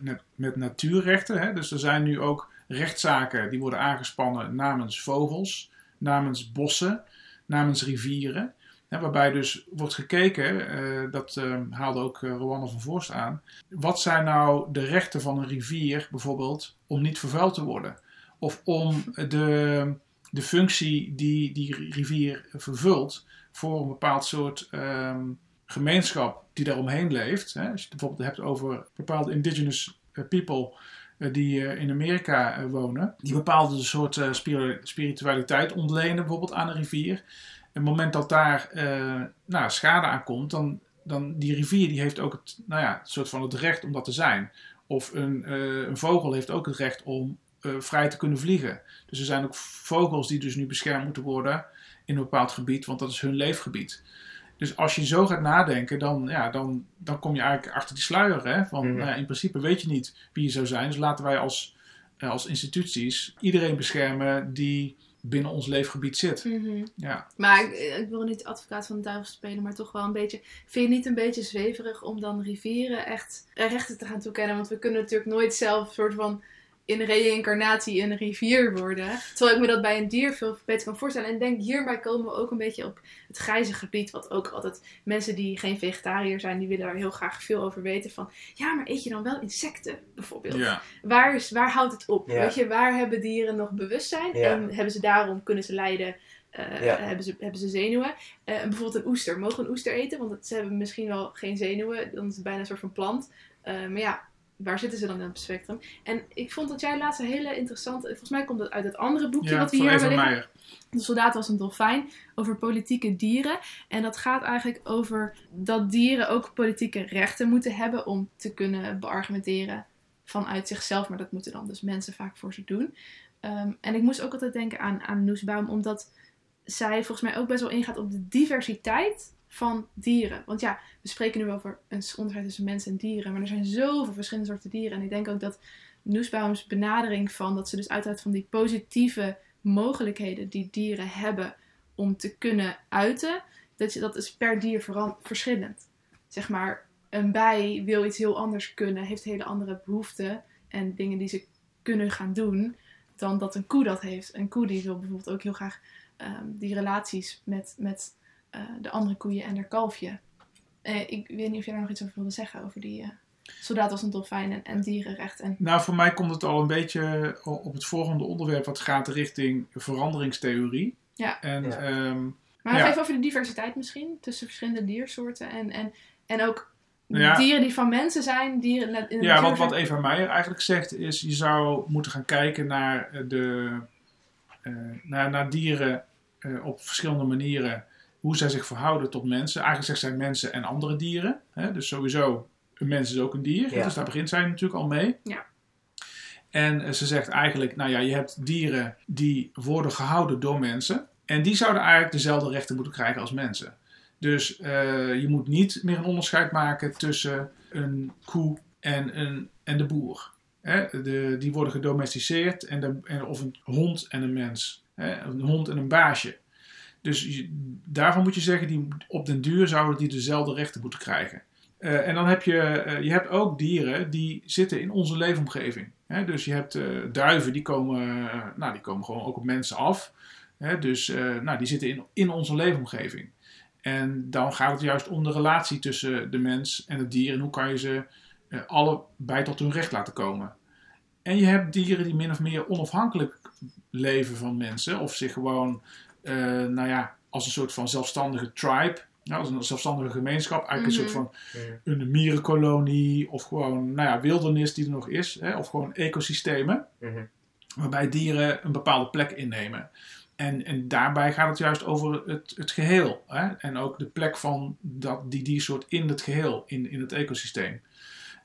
met, met natuurrechten. Hè. Dus er zijn nu ook rechtszaken die worden aangespannen namens vogels, namens bossen, namens rivieren. Waarbij dus wordt gekeken, eh, dat eh, haalde ook uh, Rowanne van Voorst aan. Wat zijn nou de rechten van een rivier bijvoorbeeld om niet vervuild te worden? Of om de, de functie die die rivier vervult voor een bepaald soort ehm, gemeenschap die daaromheen leeft. Hè? Als je het bijvoorbeeld hebt over bepaalde indigenous eh, people eh, die eh, in Amerika eh, wonen, die bepaalde soort eh, spiri- spiritualiteit ontlenen bijvoorbeeld aan een rivier. En het moment dat daar eh, nou, schade aan komt, dan, dan die rivier die heeft ook het, nou ja, het soort van het recht om dat te zijn. Of een, eh, een vogel heeft ook het recht om eh, vrij te kunnen vliegen. Dus er zijn ook vogels die dus nu beschermd moeten worden in een bepaald gebied, want dat is hun leefgebied. Dus als je zo gaat nadenken, dan, ja, dan, dan kom je eigenlijk achter die sluier. Hè? Van, Mhm. nou ja, in principe weet je niet wie je zou zijn. Dus laten wij als, eh, als instituties iedereen beschermen die binnen ons leefgebied zit. Mhm. Ja, Maar ik, ik wil niet advocaat van de duivel spelen, maar toch wel een beetje. Vind je het niet een beetje zweverig om dan rivieren echt rechten te gaan toekennen? Want we kunnen natuurlijk nooit zelf soort van in reïncarnatie een rivier worden. Terwijl ik me dat bij een dier veel beter kan voorstellen. En ik denk hierbij komen we ook een beetje op het grijze gebied. Wat ook altijd mensen die geen vegetariër zijn, die willen daar heel graag veel over weten. Van ja, maar eet je dan wel insecten bijvoorbeeld? ja. Waar, is, waar houdt het op? Ja. Weet je, waar hebben dieren nog bewustzijn? Ja. En hebben ze daarom, kunnen ze lijden, eh, Ja. hebben, ze, hebben ze zenuwen? Eh, en bijvoorbeeld een oester. Mogen we een oester eten? Want het- ze hebben misschien wel geen zenuwen. Dan is het bijna een soort van plant. Eh, maar ja, waar zitten ze dan in het spectrum? En ik vond dat jij laatst een hele interessante... Volgens mij komt dat uit het andere boekje ja wat we hier hebben liggen. De soldaat was een dolfijn over politieke dieren. En dat gaat eigenlijk over dat dieren ook politieke rechten moeten hebben om te kunnen beargumenteren vanuit zichzelf. Maar dat moeten dan dus mensen vaak voor ze doen. Ehm, en ik moest ook altijd denken aan, aan Noesbaum, omdat zij volgens mij ook best wel ingaat op de diversiteit van dieren. Want ja, we spreken nu over een onderscheid tussen mensen en dieren, maar er zijn zoveel verschillende soorten dieren. En ik denk ook dat Noesbaums benadering van dat ze dus uitgaat van die positieve mogelijkheden die dieren hebben om te kunnen uiten, dat, je, dat is per dier verschillend. Zeg maar, een bij wil iets heel anders kunnen, heeft hele andere behoeften en dingen die ze kunnen gaan doen, dan dat een koe dat heeft. Een koe die wil bijvoorbeeld ook heel graag ehm, die relaties met, met eh, de andere koeien en haar kalfje. Eh, ik weet niet of jij daar nog iets over wilde zeggen, over die eh, soldaat als een dolfijn en, en dierenrecht. En, Nou, voor mij komt het al een beetje op het volgende onderwerp wat gaat richting veranderingstheorie. Ja. En Ja. ehm, maar Ja. even over de diversiteit misschien, tussen verschillende diersoorten en, en, en ook Ja. dieren die van mensen zijn, dieren in de Ja, natuur wat. Eva Meijer eigenlijk zegt is, je zou moeten gaan kijken naar, de, eh, naar, naar dieren eh, op verschillende manieren, hoe zij zich verhouden tot mensen. Eigenlijk zegt zij mensen en andere dieren. Hè? Dus sowieso, een mens is ook een dier. Ja. Dus daar begint zij natuurlijk al mee. Ja. En eh, ze zegt eigenlijk, nou ja, je hebt dieren die worden gehouden door mensen. En die zouden eigenlijk dezelfde rechten moeten krijgen als mensen. Dus eh, je moet niet meer een onderscheid maken tussen een koe en, een, en de boer. Hè? De, die worden gedomesticeerd, en de, en, of een hond en een mens. Hè? Een hond en een baasje. Dus daarvan moet je zeggen, die, op den duur zouden die dezelfde rechten moeten krijgen. Eh, en dan heb je, eh, je hebt ook dieren die zitten in onze leefomgeving. Hè? Dus je hebt eh, duiven, die komen, nou, die komen gewoon ook op mensen af. Hè? Dus nou, die zitten in, in onze leefomgeving. En dan gaat het juist om de relatie tussen de mens en het dier. En hoe kan je ze allebei tot hun recht laten komen. En je hebt dieren die min of meer onafhankelijk leven van mensen, of zich gewoon, nou ja, als een soort van zelfstandige tribe, nou, als een zelfstandige gemeenschap, eigenlijk een soort van Mhm. een mierenkolonie, of gewoon, nou ja, wildernis die er nog is, hè, of gewoon ecosystemen Mhm. waarbij dieren een bepaalde plek innemen. En, en daarbij gaat het juist over het, het geheel. Hè? En ook de plek van dat, die diersoort in het geheel, in, in het ecosysteem.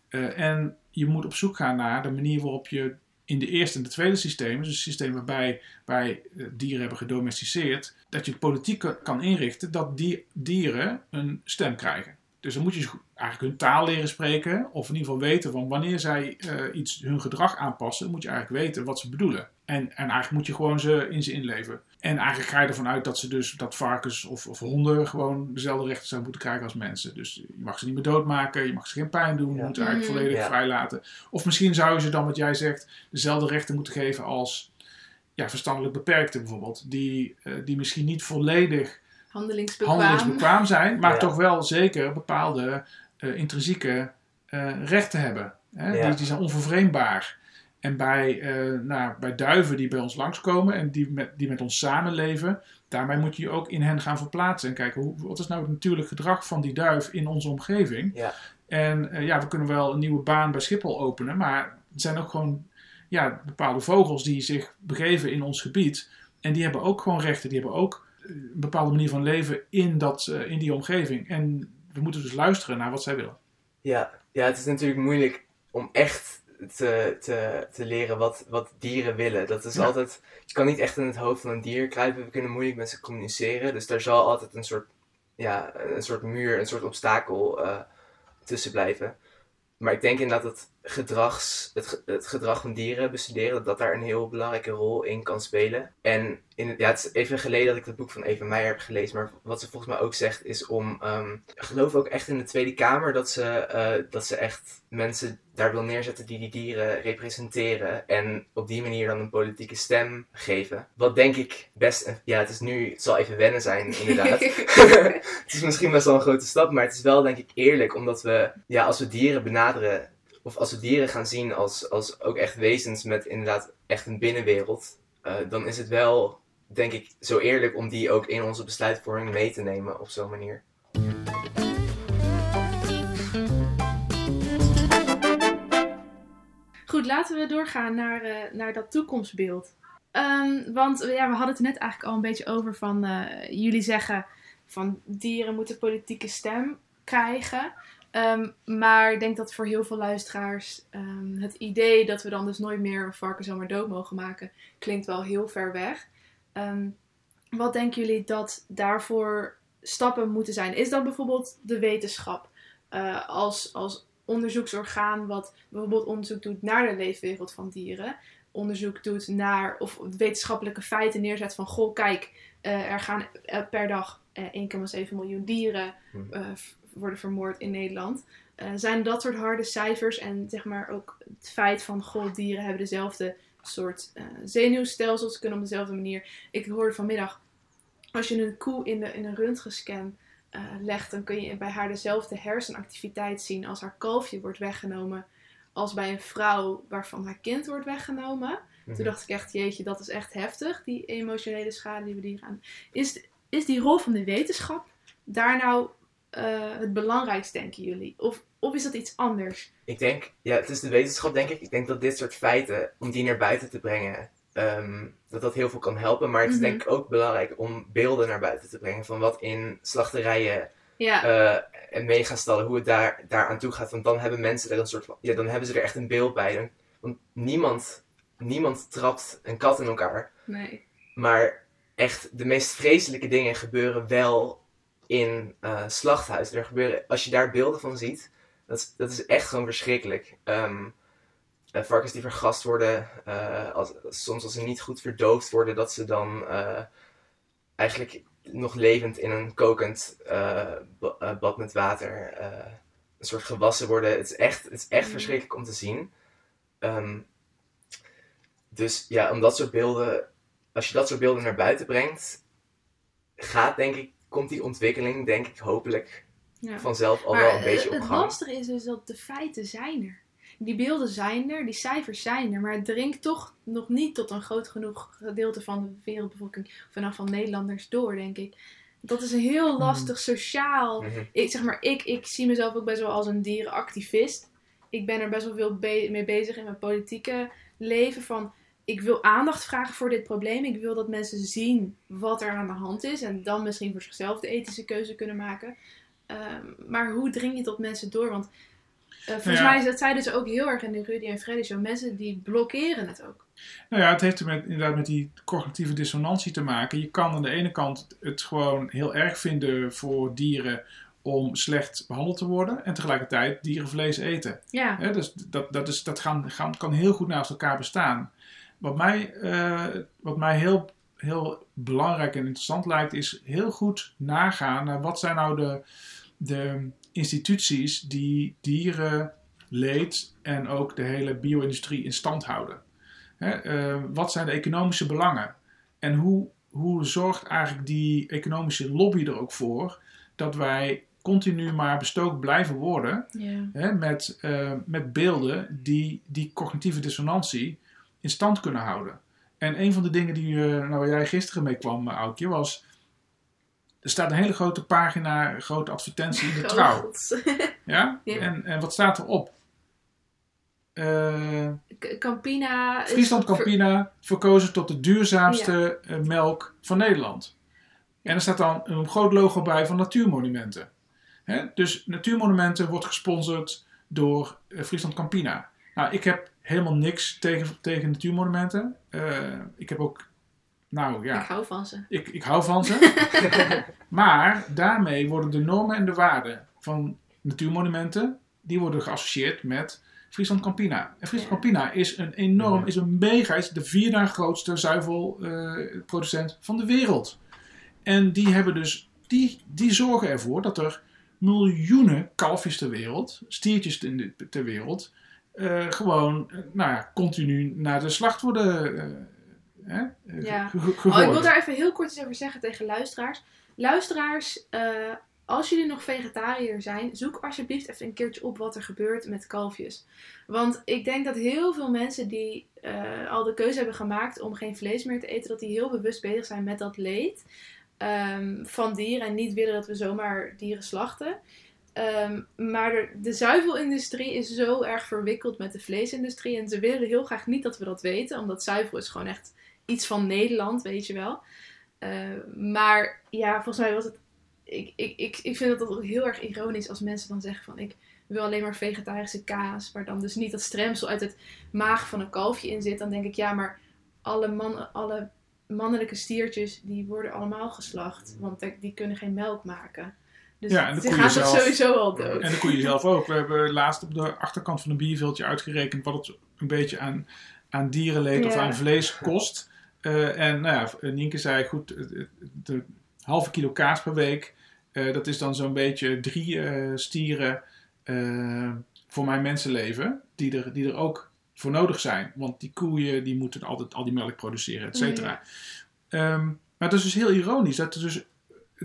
Eh, en je moet op zoek gaan naar de manier waarop je in de eerste en de tweede systeem, dus een systeem waarbij wij eh, dieren hebben gedomesticeerd, dat je politiek kan inrichten dat die dieren een stem krijgen. Dus dan moet je eigenlijk hun taal leren spreken, of in ieder geval weten van wanneer zij eh, iets, hun gedrag aanpassen, moet je eigenlijk weten wat ze bedoelen. En, en eigenlijk moet je gewoon ze in ze inleven. En eigenlijk ga je ervan uit dat ze dus, dat varkens of, of honden gewoon dezelfde rechten zouden moeten krijgen als mensen. Dus je mag ze niet meer doodmaken, je mag ze geen pijn doen, je Ja. moet ze eigenlijk Mhm. volledig Ja. vrijlaten. Of misschien zou je ze dan, wat jij zegt, dezelfde rechten moeten geven als ja, verstandelijk beperkten bijvoorbeeld. Die, eh, die misschien niet volledig Handelingsbekwaam. handelingsbekwaam zijn, maar Ja. toch wel zeker bepaalde eh, intrinsieke eh, rechten hebben. Hè? Ja. Die, die zijn onvervreemdbaar. En bij, eh, nou, bij duiven die bij ons langskomen en die met, die met ons samenleven, daarmee moet je je ook in hen gaan verplaatsen. En kijken, hoe, wat is nou het natuurlijk gedrag van die duif in onze omgeving? Ja. En ja, we kunnen wel een nieuwe baan bij Schiphol openen, maar er zijn ook gewoon ja, bepaalde vogels die zich begeven in ons gebied. En die hebben ook gewoon rechten, die hebben ook een bepaalde manier van leven in, dat, eh, in die omgeving. En we moeten dus luisteren naar wat zij willen. Ja, ja, het is natuurlijk moeilijk om echt te, te, te leren wat, wat dieren willen. Dat is Ja. altijd, je kan niet echt in het hoofd van een dier kruipen. We kunnen moeilijk met ze communiceren. Dus daar zal altijd een soort, ja, een soort muur, een soort obstakel eh, tussen blijven. Maar ik denk inderdaad dat gedrags, het, het gedrag van dieren bestuderen, dat, daar een heel belangrijke rol in kan spelen. En in, ja, het is even geleden dat ik het boek van Eva Meijer heb gelezen, maar wat ze volgens mij ook zegt is om, ehm, ik geloof ook echt in de Tweede Kamer dat ze, eh, dat ze echt mensen daar wil neerzetten die die dieren representeren en op die manier dan een politieke stem geven. Wat denk ik best, ja het is nu, het zal even wennen zijn inderdaad. het is misschien best wel een grote stap, maar het is wel denk ik eerlijk, omdat we, ja, als we dieren benaderen, of als we dieren gaan zien als, als ook echt wezens met inderdaad echt een binnenwereld, eh, dan is het wel, denk ik, zo eerlijk om die ook in onze besluitvorming mee te nemen op zo'n manier. Goed, laten we doorgaan naar, eh, naar dat toekomstbeeld. Ehm, want ja, we hadden het net eigenlijk al een beetje over van eh, jullie zeggen van dieren moeten politieke stem krijgen. Ehm, maar ik denk dat voor heel veel luisteraars ehm, het idee dat we dan dus nooit meer een varken zomaar dood mogen maken, klinkt wel heel ver weg. Ehm, wat denken jullie dat daarvoor stappen moeten zijn? Is dat bijvoorbeeld de wetenschap eh, als, als onderzoeksorgaan wat bijvoorbeeld onderzoek doet naar de leefwereld van dieren? Onderzoek doet naar, of wetenschappelijke feiten neerzet van, goh, kijk, eh, er gaan eh, per dag eh, 1,7 miljoen dieren Hmm. Worden vermoord in Nederland. Eh, zijn dat soort harde cijfers en zeg maar ook het feit van, goh, dieren hebben dezelfde soort eh, zenuwstelsels, kunnen op dezelfde manier. Ik hoorde vanmiddag, als je een koe in, de, in een röntgenscan eh, legt, dan kun je bij haar dezelfde hersenactiviteit zien als haar kalfje wordt weggenomen, als bij een vrouw waarvan haar kind wordt weggenomen. Toen dacht ik echt, jeetje, dat is echt heftig, die emotionele schade die we die gaan. Is, is die rol van de wetenschap daar nou eh, het belangrijkste, denken jullie? Of, of is dat iets anders? Ik denk, ja, het is de wetenschap, denk ik. Ik denk dat dit soort feiten, om die naar buiten te brengen, ehm, dat dat heel veel kan helpen. Maar het is Mhm. denk ik ook belangrijk om beelden naar buiten te brengen van wat in slachterijen Ja, eh, en megastallen, hoe het daar, daar aan toe gaat. Want dan hebben mensen er een soort van, ja, dan hebben ze er echt een beeld bij. Dan- Want niemand, niemand trapt een kat in elkaar. nee. Maar echt, de meest vreselijke dingen gebeuren wel in eh slachthuizen. Er gebeuren, als je daar beelden van ziet, dat is, dat is echt gewoon verschrikkelijk. Eh, varkens die vergast worden, eh, als, soms als ze niet goed verdoofd worden, dat ze dan eigenlijk nog levend in een kokend ba- bad met water een soort gewassen worden. Het is echt, het is echt Mm. verschrikkelijk om te zien. Ehm, dus ja, om dat soort beelden, als je dat soort beelden naar buiten brengt, gaat denk ik, komt die ontwikkeling denk ik hopelijk Ja. vanzelf al Maar wel een beetje op het gang. lastige is dus dat de feiten zijn er. Die beelden zijn er, die cijfers zijn er, maar het dringt toch nog niet tot een groot genoeg gedeelte van de wereldbevolking, vanaf van Nederlanders door, denk ik. Dat is een heel lastig sociaal. Mhm. Ik, zeg maar, ik, ik zie mezelf ook best wel als een dierenactivist. Ik ben er best wel veel be- mee bezig in mijn politieke leven. Van, ik wil aandacht vragen voor dit probleem. Ik wil dat mensen zien wat er aan de hand is. En dan misschien voor zichzelf de ethische keuze kunnen maken. Ehm, maar hoe dring je tot mensen door? Want eh, volgens Nou ja. mij, dat zeiden ze ook heel erg in de Rudy en Freddy show. Mensen die blokkeren het ook. Nou ja, het heeft er met, inderdaad met die cognitieve dissonantie te maken. Je kan aan de ene kant het gewoon heel erg vinden voor dieren om slecht behandeld te worden. En tegelijkertijd dierenvlees eten. Ja, dus dat, dat, is, dat gaan, gaan, kan heel goed naast elkaar bestaan. Wat mij, eh, wat mij heel, heel belangrijk en interessant lijkt, is heel goed nagaan naar wat zijn nou de, de instituties die dierenleed en ook de hele bio-industrie in stand houden. Hè, eh, wat zijn de economische belangen? En hoe, hoe zorgt eigenlijk die economische lobby er ook voor dat wij continu maar bestookt blijven worden hè, met, eh, met beelden die die cognitieve dissonantie in stand kunnen houden. En een van de dingen die, eh, nou, waar jij gisteren mee kwam, eh, Aukje, was... Er staat een hele grote pagina, grote advertentie in de trouw. Ja? Ja. En, en wat staat erop? K- Campina. Friesland Campina verkozen tot de duurzaamste melk van Nederland. En er staat dan een groot logo bij van Natuurmonumenten. Hè? Dus Natuurmonumenten wordt gesponsord door Friesland Campina. Nou, ik heb helemaal niks tegen, tegen Natuurmonumenten. Eh, ik heb ook, nou ja, Ik hou van ze. ik, ik hou van ze. maar daarmee worden de normen en de waarden van natuurmonumenten, die worden geassocieerd met Friesland Campina. En Friesland. Campina is een enorm, is een mega, is de vierde na grootste zuivelproducent van de wereld. En die hebben dus, die, die zorgen ervoor dat er miljoenen kalfjes ter wereld, stiertjes in de- ter wereld, eh, gewoon, eh, nou ja, continu naar de slacht worden eh, hè, Ja. Oh, ik wil daar even heel kort iets over zeggen tegen luisteraars. Luisteraars, als jullie nog vegetariër zijn, zoek alsjeblieft even een keertje op wat er gebeurt met kalfjes. Want ik denk dat heel veel mensen die al de keuze hebben gemaakt om geen vlees meer te eten, dat die heel bewust bezig zijn met dat leed ehm, van dieren en niet willen dat we zomaar dieren slachten. Ehm, maar de, zuivelindustrie is zo erg verwikkeld met de vleesindustrie. En ze willen heel graag niet dat we dat weten. Omdat zuivel is gewoon echt iets van Nederland, weet je wel. Eh, maar ja, volgens mij was het. Ik, ik, ik, ik vind het ook heel erg ironisch als mensen dan zeggen van ik wil alleen maar vegetarische kaas. Waar dan dus niet dat stremsel uit het maag van een kalfje in zit. Dan denk ik ja, maar alle, man, alle mannelijke stiertjes die worden allemaal geslacht. Want die kunnen geen melk maken. Dus Ja, en de koeien zelf. sowieso al dood. En de koeien zelf ook. We hebben laatst op de achterkant van een bierveeltje uitgerekend wat het een beetje aan, aan dierenleed of Ja. aan vlees kost. Eh, en nou ja, Nienke zei goed, het- het- de halve kilo kaas per week, eh, dat is dan zo'n beetje drie eh, stieren eh, voor mijn mensenleven, die er, die er ook voor nodig zijn. Want die koeien die moeten altijd al die melk produceren, et cetera. Ehm, maar het is dus heel ironisch dat er dus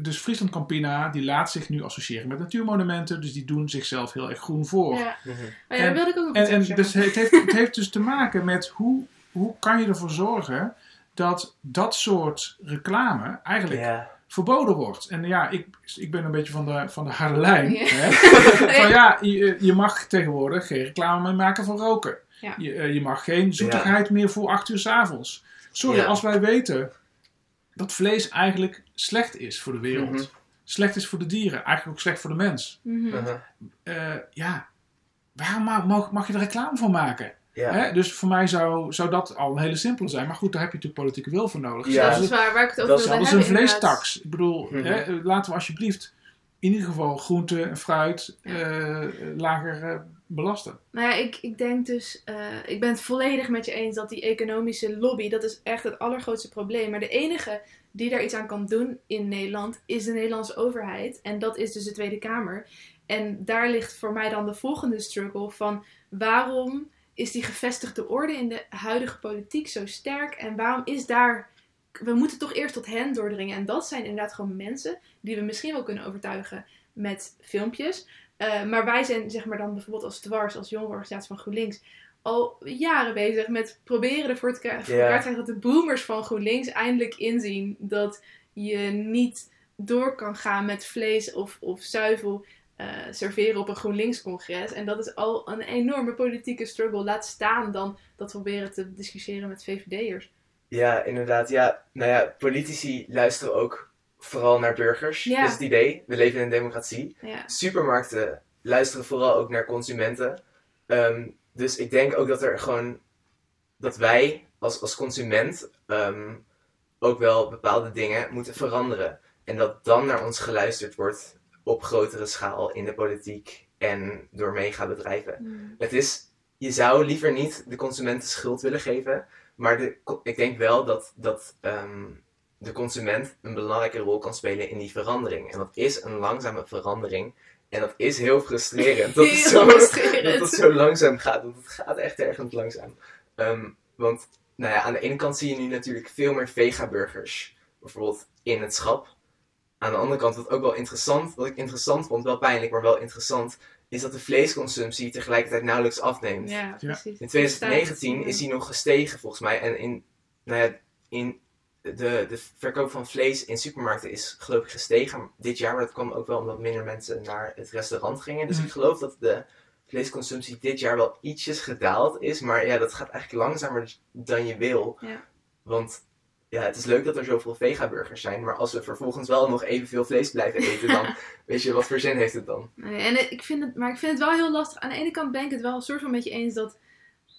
dus Friesland Campina die laat zich nu associëren met natuurmonumenten, dus die doen zichzelf heel erg groen voor. Ja, Mhm. maar ja, daar En- wilde ik ook nog En, en dus het, heeft, het heeft dus te maken met hoe, hoe kan je ervoor zorgen dat dat soort reclame eigenlijk Ja. verboden wordt. En ja, ik, ik ben een beetje van de, van de harde lijn. Ja. Hè? van ja, je, je mag tegenwoordig geen reclame meer maken van roken. Ja. Je, eh, je mag geen zoetigheid meer voor acht uur 's avonds. Sorry, Ja. als wij weten dat vlees eigenlijk slecht is voor de wereld. Mhm. Slecht is voor de dieren, eigenlijk ook slecht voor de mens. Mhm. Mhm. Eh, ja, waarom ma- mag, mag je er reclame voor maken? Ja. Hè? Dus voor mij zou, zou dat al een hele simpele zijn. Maar goed, daar heb je natuurlijk politieke wil voor nodig. Ja. dat Dus is waar, waar ik het over dat is- wilde dat is een inderdaad. vleestaks. Ik bedoel, Mhm. hè, laten we alsjeblieft in ieder geval groente en fruit eh, lager eh, belasten. Nou ja, ik, ik denk dus, eh, ik ben het volledig met je eens dat die economische lobby, dat is echt het allergrootste probleem. Maar de enige die daar iets aan kan doen in Nederland is de Nederlandse overheid. En dat is dus de Tweede Kamer. En daar ligt voor mij dan de volgende struggle van waarom is die gevestigde orde in de huidige politiek zo sterk? En waarom is daar. We moeten toch eerst tot hen doordringen. En dat zijn inderdaad gewoon mensen die we misschien wel kunnen overtuigen met filmpjes. Eh, maar wij zijn zeg maar dan bijvoorbeeld als dwars, als jongerenorganisatie van GroenLinks, al jaren bezig met proberen ervoor te krijgen, te dat de boomers van GroenLinks eindelijk inzien dat je niet door kan gaan met vlees of, of zuivel eh, serveren op een GroenLinks-congres. En dat is al een enorme politieke struggle. Laat staan dan dat we proberen te discussiëren met VVD'ers. Ja, inderdaad. Ja, nou ja, politici luisteren ook vooral naar burgers. Ja. Dat is het idee. We leven in een democratie. Ja. Supermarkten luisteren vooral ook naar consumenten. Ehm, dus ik denk ook dat er gewoon dat wij als, als consument ehm, ook wel bepaalde dingen moeten veranderen. En dat dan naar ons geluisterd wordt op grotere schaal in de politiek en door megabedrijven. Het is, je zou liever niet de consumenten schuld willen geven, maar de, ik denk wel dat, dat ehm, de consument een belangrijke rol kan spelen in die verandering. En dat is een langzame verandering. En dat is heel frustrerend. Dat, het, Heel zo, frustrerend. dat het zo langzaam gaat. Want het gaat echt ergens langzaam. Ehm, want nou ja, aan de ene kant zie je nu natuurlijk veel meer vega-burgers. Bijvoorbeeld in het schap. Aan de andere kant, wat ook wel interessant, wat ik interessant vond, wel pijnlijk, maar wel interessant, is dat de vleesconsumptie tegelijkertijd nauwelijks afneemt. Ja, precies. In 2019 is die nog gestegen volgens mij. En in, nou ja, in de, de verkoop van vlees in supermarkten is geloof ik gestegen dit jaar. Maar dat kwam ook wel omdat minder mensen naar het restaurant gingen. Dus Mhm. ik geloof dat de vleesconsumptie dit jaar wel ietsjes gedaald is. Maar ja, dat gaat eigenlijk langzamer dan je wil. Ja. Want ja, het is leuk dat er zoveel vegaburgers zijn. Maar als we vervolgens wel nog evenveel vlees blijven eten, dan weet je wat voor zin heeft het dan? Nee, en ik vind het, maar ik vind het wel heel lastig. Aan de ene kant ben ik het wel een soort van met je eens dat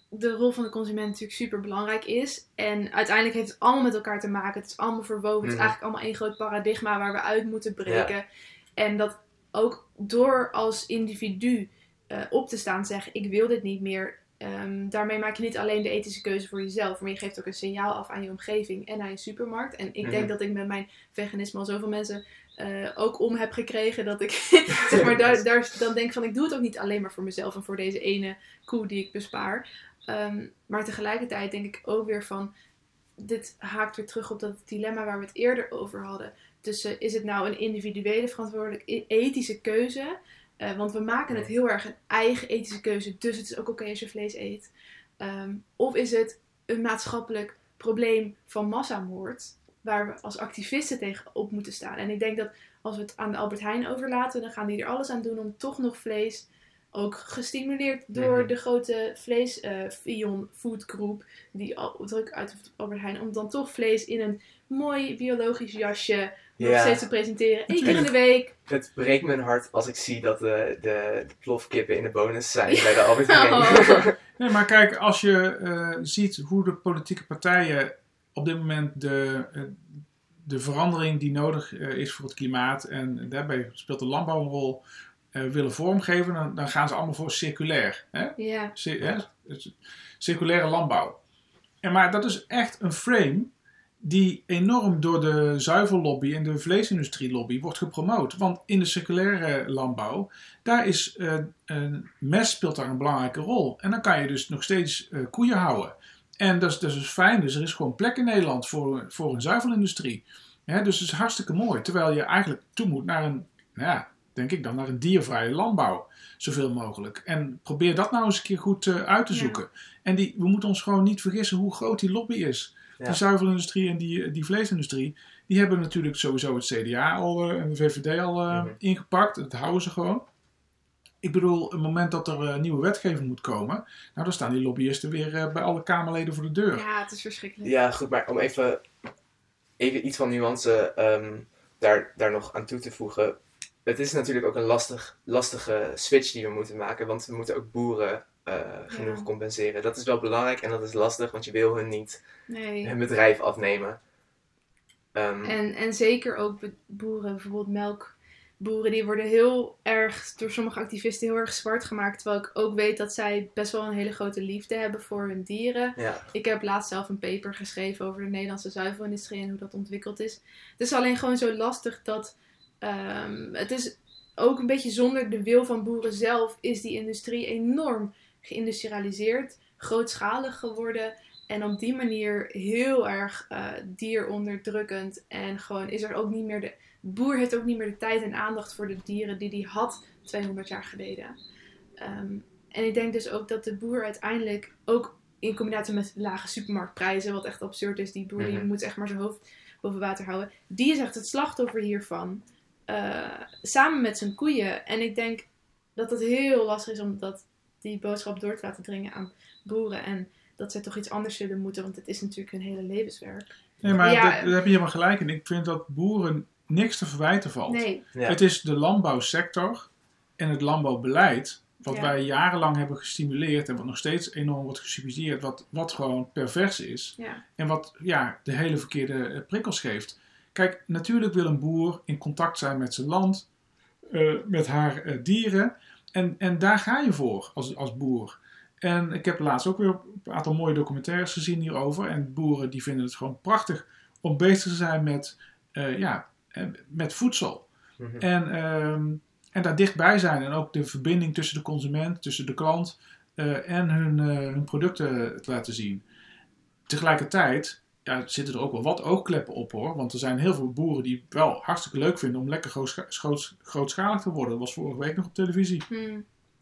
de rol van de consument natuurlijk super belangrijk is. En uiteindelijk heeft het allemaal met elkaar te maken. Het is allemaal verwoven. Het is Mhm. eigenlijk allemaal één groot paradigma waar we uit moeten breken. En dat ook door als individu eh, op te staan zeggen: ik wil dit niet meer. ehm, daarmee maak je niet alleen de ethische keuze voor jezelf, maar je geeft ook een signaal af aan je omgeving en aan je supermarkt. En ik denk Mhm. dat ik met mijn veganisme al zoveel mensen eh, ook om heb gekregen dat ik zeg maar daar, daar dan denk van ik doe het ook niet alleen maar voor mezelf en voor deze ene koe die ik bespaar. Ehm, maar tegelijkertijd denk ik ook weer van dit haakt weer terug op dat dilemma waar we het eerder over hadden. Tussen is het nou een individuele verantwoordelijk e- ethische keuze? Eh, want we maken het heel erg een eigen ethische keuze, dus het is ook oké als je vlees eet. Ehm, of is het een maatschappelijk probleem van massamoord, waar we als activisten tegen op moeten staan? En ik denk dat als we het aan de Albert Heijn overlaten, dan gaan die er alles aan doen om toch nog vlees, ook gestimuleerd door Mhm. de grote vlees eh Vion Food Group, die al druk uit op Albert Heijn, om dan toch vlees in een mooi biologisch jasje nog Ja. steeds te presenteren. Eén keer in de week. Het breekt mijn hart als ik zie dat de, de, de plofkippen in de bonus zijn bij de Albert Heijn. Oh. Nee, maar kijk, als je eh, ziet hoe de politieke partijen op dit moment de, eh, de verandering die nodig eh, is voor het klimaat, en daarbij speelt de landbouw een rol, eh, willen vormgeven, dan, dan gaan ze allemaal voor circulair. Hè? Ja, Cir- hè? Circulaire landbouw. En maar dat is echt een frame die enorm door de zuivellobby en de vleesindustrielobby wordt gepromoot. Want in de circulaire landbouw, daar is eh, een mest speelt daar een belangrijke rol. En dan kan je dus nog steeds eh, koeien houden. En dat is, dat is dus fijn. Dus er is gewoon plek in Nederland voor, voor een zuivelindustrie. Dus het is hartstikke mooi. Terwijl je eigenlijk toe moet naar een, nou ja, denk ik dan, naar een diervrije landbouw. Zoveel mogelijk. En probeer dat nou eens een keer goed eh, uit te Ja. zoeken. En die, we moeten ons gewoon niet vergissen hoe groot die lobby is. Ja. Die zuivelindustrie en die, die vleesindustrie, die hebben natuurlijk sowieso het CDA al eh, en de VVD al eh, Mhm. ingepakt. Dat houden ze gewoon. Ik bedoel, op het moment dat er eh, nieuwe wetgeving moet komen, nou dan staan die lobbyisten weer eh, bij alle Kamerleden voor de deur. ja, het is verschrikkelijk. Ja, goed, maar om even, even iets van nuance ehm, daar, daar nog aan toe te voegen. Het is natuurlijk ook een lastig, lastige switch die we moeten maken, want we moeten ook boeren eh, genoeg Ja. compenseren. Dat is wel belangrijk en dat is lastig, want je wil hun niet Nee. hun bedrijf afnemen. Ehm, En, en zeker ook boeren, bijvoorbeeld melkboeren, die worden heel erg door sommige activisten heel erg zwart gemaakt. Terwijl ik ook weet dat zij best wel een hele grote liefde hebben voor hun dieren. ja, Ik heb laatst zelf een paper geschreven over de Nederlandse zuivelindustrie en hoe dat ontwikkeld is. Het is alleen gewoon zo lastig dat ehm, het is ook een beetje zonder de wil van boeren zelf is die industrie enorm geïndustrialiseerd, grootschalig geworden. En op die manier heel erg eh, dieronderdrukkend. En gewoon is er ook niet meer de, boer heeft ook niet meer de tijd en aandacht voor de dieren die hij had 200 jaar geleden. Ehm, en ik denk dus ook dat de boer uiteindelijk ook in combinatie met lage supermarktprijzen, wat echt absurd is, die boer die Mhm. moet echt maar zijn hoofd boven water houden, die is echt het slachtoffer hiervan. Eh, samen met zijn koeien. En ik denk dat het heel lastig is om dat, die boodschap door te laten dringen aan boeren. En dat zij toch iets anders zullen moeten, want het is natuurlijk hun hele levenswerk. Nee, maar Ja, dat- daar heb je helemaal gelijk in. Ik vind dat boeren niks te verwijten valt. Nee, Ja. Het is de landbouwsector en het landbouwbeleid, wat Ja. wij jarenlang hebben gestimuleerd en wat nog steeds enorm wordt gesubsidieerd, wat, wat gewoon pervers is. ja. En wat ja, de hele verkeerde prikkels geeft. Kijk, natuurlijk wil een boer in contact zijn met zijn land, eh, met haar eh, dieren. En, en daar ga je voor als, als boer. En ik heb laatst ook weer een aantal mooie documentaires gezien hierover. En boeren die vinden het gewoon prachtig om bezig te zijn met, eh, ja, met voedsel. Mhm. En, ehm, en daar dichtbij zijn. En ook de verbinding tussen de consument, tussen de klant en hun, hun producten te laten zien. Tegelijkertijd ja, zitten er ook wel wat oogkleppen op hoor. Want er zijn heel veel boeren die het wel hartstikke leuk vinden om lekker grootscha- groots- grootschalig te worden. Dat was vorige week nog op televisie. Hm.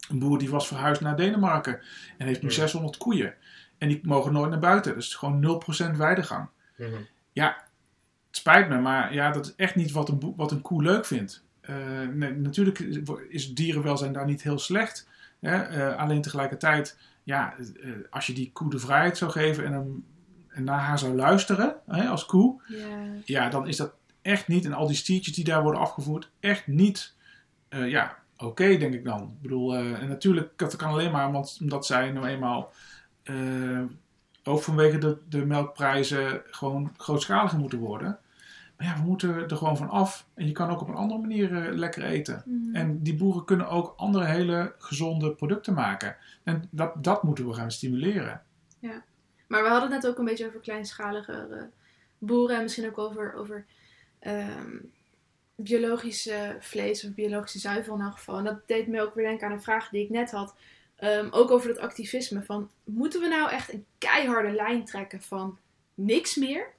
Een boer die was verhuisd naar Denemarken en heeft nu Hmm. 600 koeien. En die mogen nooit naar buiten. Dus gewoon 0% weidegang. Mhm. Het spijt me, maar ja, dat is echt niet wat een, wat een koe leuk vindt. Eh, nee, natuurlijk is dierenwelzijn daar niet heel slecht. Hè? Eh, alleen tegelijkertijd, ja, eh, als je die koe de vrijheid zou geven en, hem, en naar haar zou luisteren hè, als koe, Ja. ja, dan is dat echt niet, en al die stiertjes die daar worden afgevoerd, echt niet, eh, ja, oké, denk ik dan. Ik bedoel, eh, en natuurlijk, dat kan alleen maar want, omdat zij nou eenmaal, eh, ook vanwege de, de melkprijzen, gewoon grootschaliger moeten worden. Maar ja, we moeten er gewoon van af. En je kan ook op een andere manier lekker eten. Hm. En die boeren kunnen ook andere hele gezonde producten maken. En dat, dat moeten we gaan stimuleren. Maar we hadden het net ook een beetje over kleinschalige eh, boeren en misschien ook over, over ehm, biologisch eh, vlees of biologische zuivel in elk geval. En dat deed me ook weer denken aan een vraag die ik net had. Ehm, ook over dat activisme van, moeten we nou echt een keiharde lijn trekken van niks meer?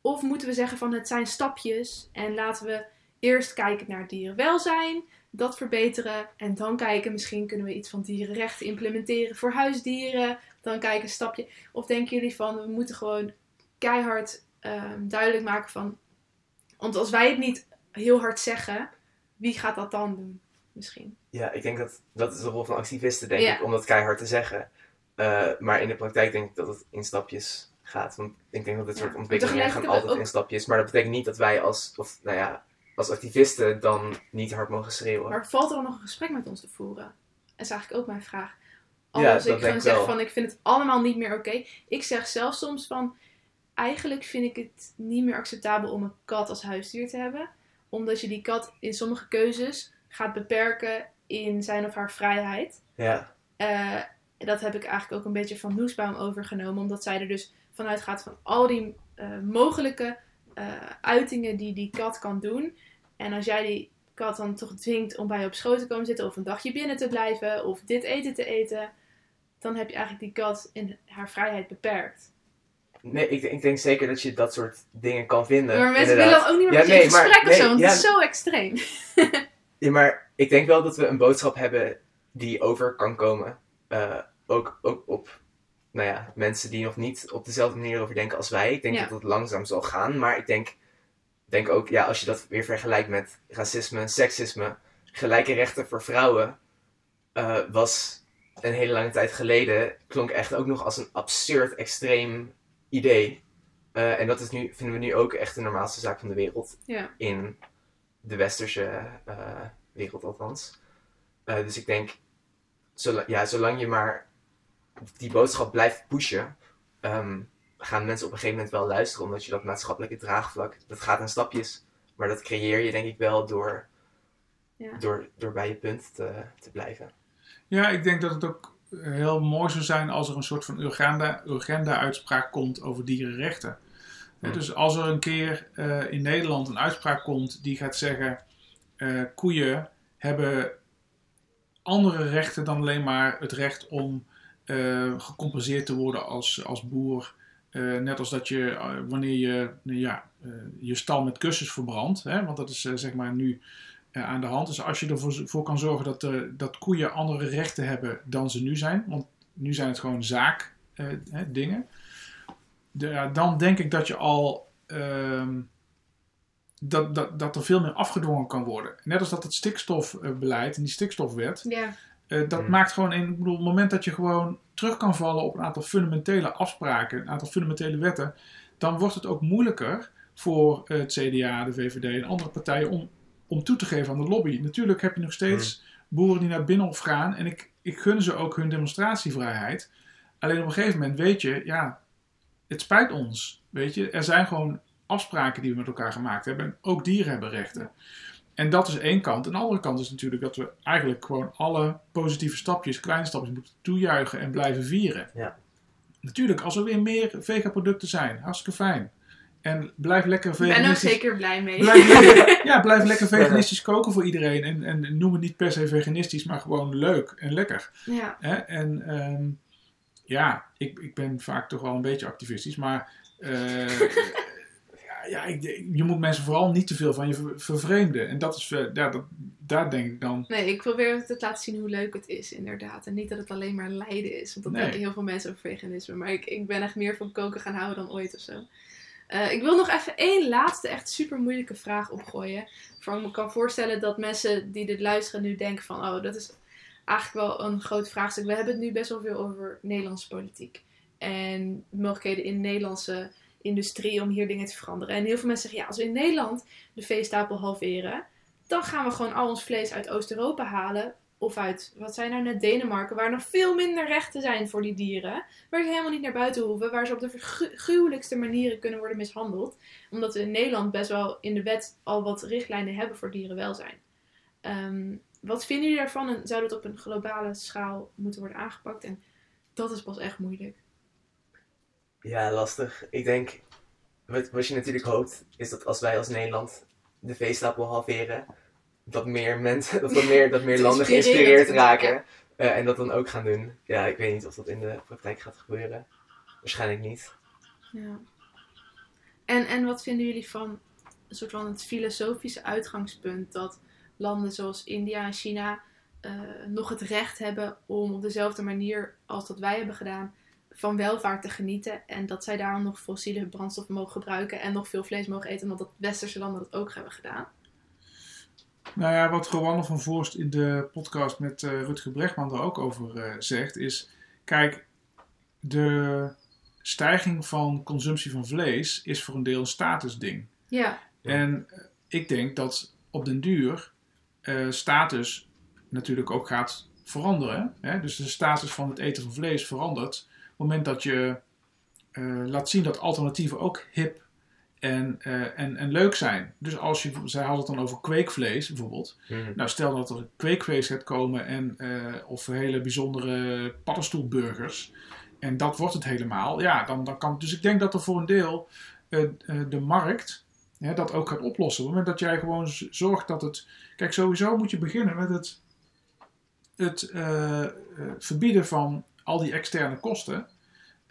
Of moeten we zeggen van het zijn stapjes en laten we eerst kijken naar dierenwelzijn, dat verbeteren en dan kijken misschien kunnen we iets van dierenrechten implementeren voor huisdieren, dan kijken een stapje. Of denken jullie van we moeten gewoon keihard ehm, duidelijk maken van, want als wij het niet heel hard zeggen, wie gaat dat dan doen misschien? Ja, ik denk dat dat is de rol van activisten, denk Ja. ik, om dat keihard te zeggen. Eh, maar in de praktijk denk ik dat het in stapjes gaat. Want ik denk dat dit Ja. soort ontwikkelingen gaan altijd ook- in stapjes. Maar dat betekent niet dat wij als, of nou ja, als activisten dan niet hard mogen schreeuwen. Maar valt er dan nog een gesprek met ons te voeren? Dat is eigenlijk ook mijn vraag. Ja, Als ik gewoon zeg wel. van ik vind het allemaal niet meer oké. Ik zeg zelf soms van eigenlijk vind ik het niet meer acceptabel om een kat als huisdier te hebben. Omdat je die kat in sommige keuzes gaat beperken in zijn of haar vrijheid. Ja, Eh, dat heb ik eigenlijk ook een beetje van Noesbaum overgenomen. Omdat zij er dus vanuit gaat van al die eh, mogelijke eh, uitingen die die kat kan doen. En als jij die kat dan toch dwingt om bij je op schoot te komen zitten. Of een dagje binnen te blijven. Of dit eten te eten. Dan heb je eigenlijk die kat in haar vrijheid beperkt. nee, ik, ik denk zeker dat je dat soort dingen kan vinden. maar mensen inderdaad. willen ook niet meer Ja, met in nee, maar- gesprek of nee, zo. Want ja. het is zo extreem. Ja, maar ik denk wel dat we een boodschap hebben die over kan komen. Eh, ook, ook op nou ja, mensen die nog niet op dezelfde manier over denken als wij. Ik denk Ja. dat het langzaam zal gaan. Maar ik denk, denk ook, ja, als je dat weer vergelijkt met racisme, seksisme, gelijke rechten voor vrouwen, eh, was een hele lange tijd geleden, klonk echt ook nog als een absurd, extreem idee. Eh, en dat is nu, vinden we nu ook echt de normaalste zaak van de wereld Ja. in de westerse eh, wereld althans. Eh, dus ik denk, zolang, ja, zolang je maar die boodschap blijft pushen, ehm, gaan mensen op een gegeven moment wel luisteren, omdat je dat maatschappelijke draagvlak, dat gaat in stapjes, maar dat creëer je denk ik wel door, Ja. door, door bij je punt te, te blijven. Ja, ik denk dat het ook heel mooi zou zijn als er een soort van Urgenda- Urgenda-uitspraak komt over dierenrechten. Hmm. Dus als er een keer eh, in Nederland een uitspraak komt die gaat zeggen: eh, koeien hebben andere rechten dan alleen maar het recht om eh, gecompenseerd te worden als, als boer net als dat je, wanneer je nou ja, je stal met kussens verbrandt, hè, want dat is zeg maar nu aan de hand. Dus als je ervoor kan zorgen dat, eh, dat koeien andere rechten hebben dan ze nu zijn, want nu zijn het gewoon zaak eh, hè, dingen, de- ja, dan denk ik dat je al ehm, dat, dat, dat er veel meer afgedwongen kan worden. Net als dat het stikstofbeleid en die stikstofwet, Ja, eh, dat Hmm. maakt gewoon, in, ik bedoel, op het moment dat je gewoon terug kan vallen op een aantal fundamentele afspraken, een aantal fundamentele wetten, dan wordt het ook moeilijker voor het CDA, de VVD en andere partijen om, om toe te geven aan de lobby. Natuurlijk heb je nog steeds boeren die naar Binnenhof gaan en ik, ik gun ze ook hun demonstratievrijheid. Alleen op een gegeven moment weet je, ja, het spijt ons. Weet je, er zijn gewoon afspraken die we met elkaar gemaakt hebben en ook dieren hebben rechten. En dat is één kant. En de andere kant is natuurlijk dat we eigenlijk gewoon alle positieve stapjes, kleine stapjes moeten toejuichen en blijven vieren. Ja. Natuurlijk, als er weer meer vegaproducten zijn, hartstikke fijn. En blijf lekker ik ben ook veganistisch. zeker blij mee. Blijf lekker, ja, blijf lekker veganistisch koken voor iedereen. En, en noem het niet per se veganistisch, maar gewoon leuk en lekker. ja. Hè? En ehm, ja, ik, ik ben vaak toch wel een beetje activistisch, maar eh, ja, ja, ik, je moet mensen vooral niet te veel van je ver- vervreemden. En dat is, eh, ja, dat, daar denk ik dan. Nee, ik probeer te laten zien hoe leuk het is, inderdaad. En niet dat het alleen maar lijden is. Want dat Nee. denken heel veel mensen over veganisme. Maar ik, ik ben echt meer van koken gaan houden dan ooit of zo. Eh, ik wil nog even één laatste, echt super moeilijke vraag opgooien. Voor ik me kan voorstellen dat mensen die dit luisteren nu denken van... Oh, dat is eigenlijk wel een groot vraagstuk. We hebben het nu best wel veel over Nederlandse politiek. En mogelijkheden in de Nederlandse industrie om hier dingen te veranderen. En heel veel mensen zeggen, ja, als we in Nederland de veestapel halveren dan gaan we gewoon al ons vlees uit Oost-Europa halen. Of uit, wat zijn nou net, Denemarken, waar nog veel minder rechten zijn voor die dieren. Waar ze helemaal niet naar buiten hoeven. Waar ze op de gruwelijkste manieren kunnen worden mishandeld. Omdat we in Nederland best wel in de wet al wat richtlijnen hebben voor dierenwelzijn. Ehm, wat vinden jullie daarvan en zou dat op een globale schaal moeten worden aangepakt? En dat is pas echt moeilijk. Ja, lastig. Ik denk, wat, wat je natuurlijk hoopt, is dat als wij als Nederland de veestapel halveren, dat meer mensen, dat, dat meer, dat meer landen geïnspireerd raken. eh, en dat dan ook gaan doen. Ja, ik weet niet of dat in de praktijk gaat gebeuren. Waarschijnlijk niet. Ja. En, en wat vinden jullie van een soort van het filosofische uitgangspunt dat landen zoals India en China eh, nog het recht hebben om op dezelfde manier als dat wij hebben gedaan van welvaart te genieten en dat zij daarom nog fossiele brandstoffen mogen gebruiken en nog veel vlees mogen eten omdat dat westerse landen dat ook hebben gedaan? Nou ja, wat Rowanne van Voorst in de podcast met eh, Rutger Brechtman er ook over eh, zegt, is: kijk, de stijging van consumptie van vlees is voor een deel een statusding. Ja. En eh, ik denk dat op den duur status natuurlijk ook gaat veranderen. Hè? Dus de status van het eten van vlees verandert. Op het moment dat je laat zien dat alternatieven ook hip en, eh, en, en leuk zijn. Dus als je, zij hadden het dan over kweekvlees bijvoorbeeld. Mhm. Nou, stel dat er kweekvlees gaat komen en, eh, of hele bijzondere paddenstoelburgers. En dat wordt het helemaal. Ja, dan, dan kan. Dus ik denk dat er voor een deel eh, de markt hè, dat ook gaat oplossen. Op het moment dat jij gewoon zorgt dat het. Kijk, sowieso moet je beginnen met het, het verbieden van al die externe kosten.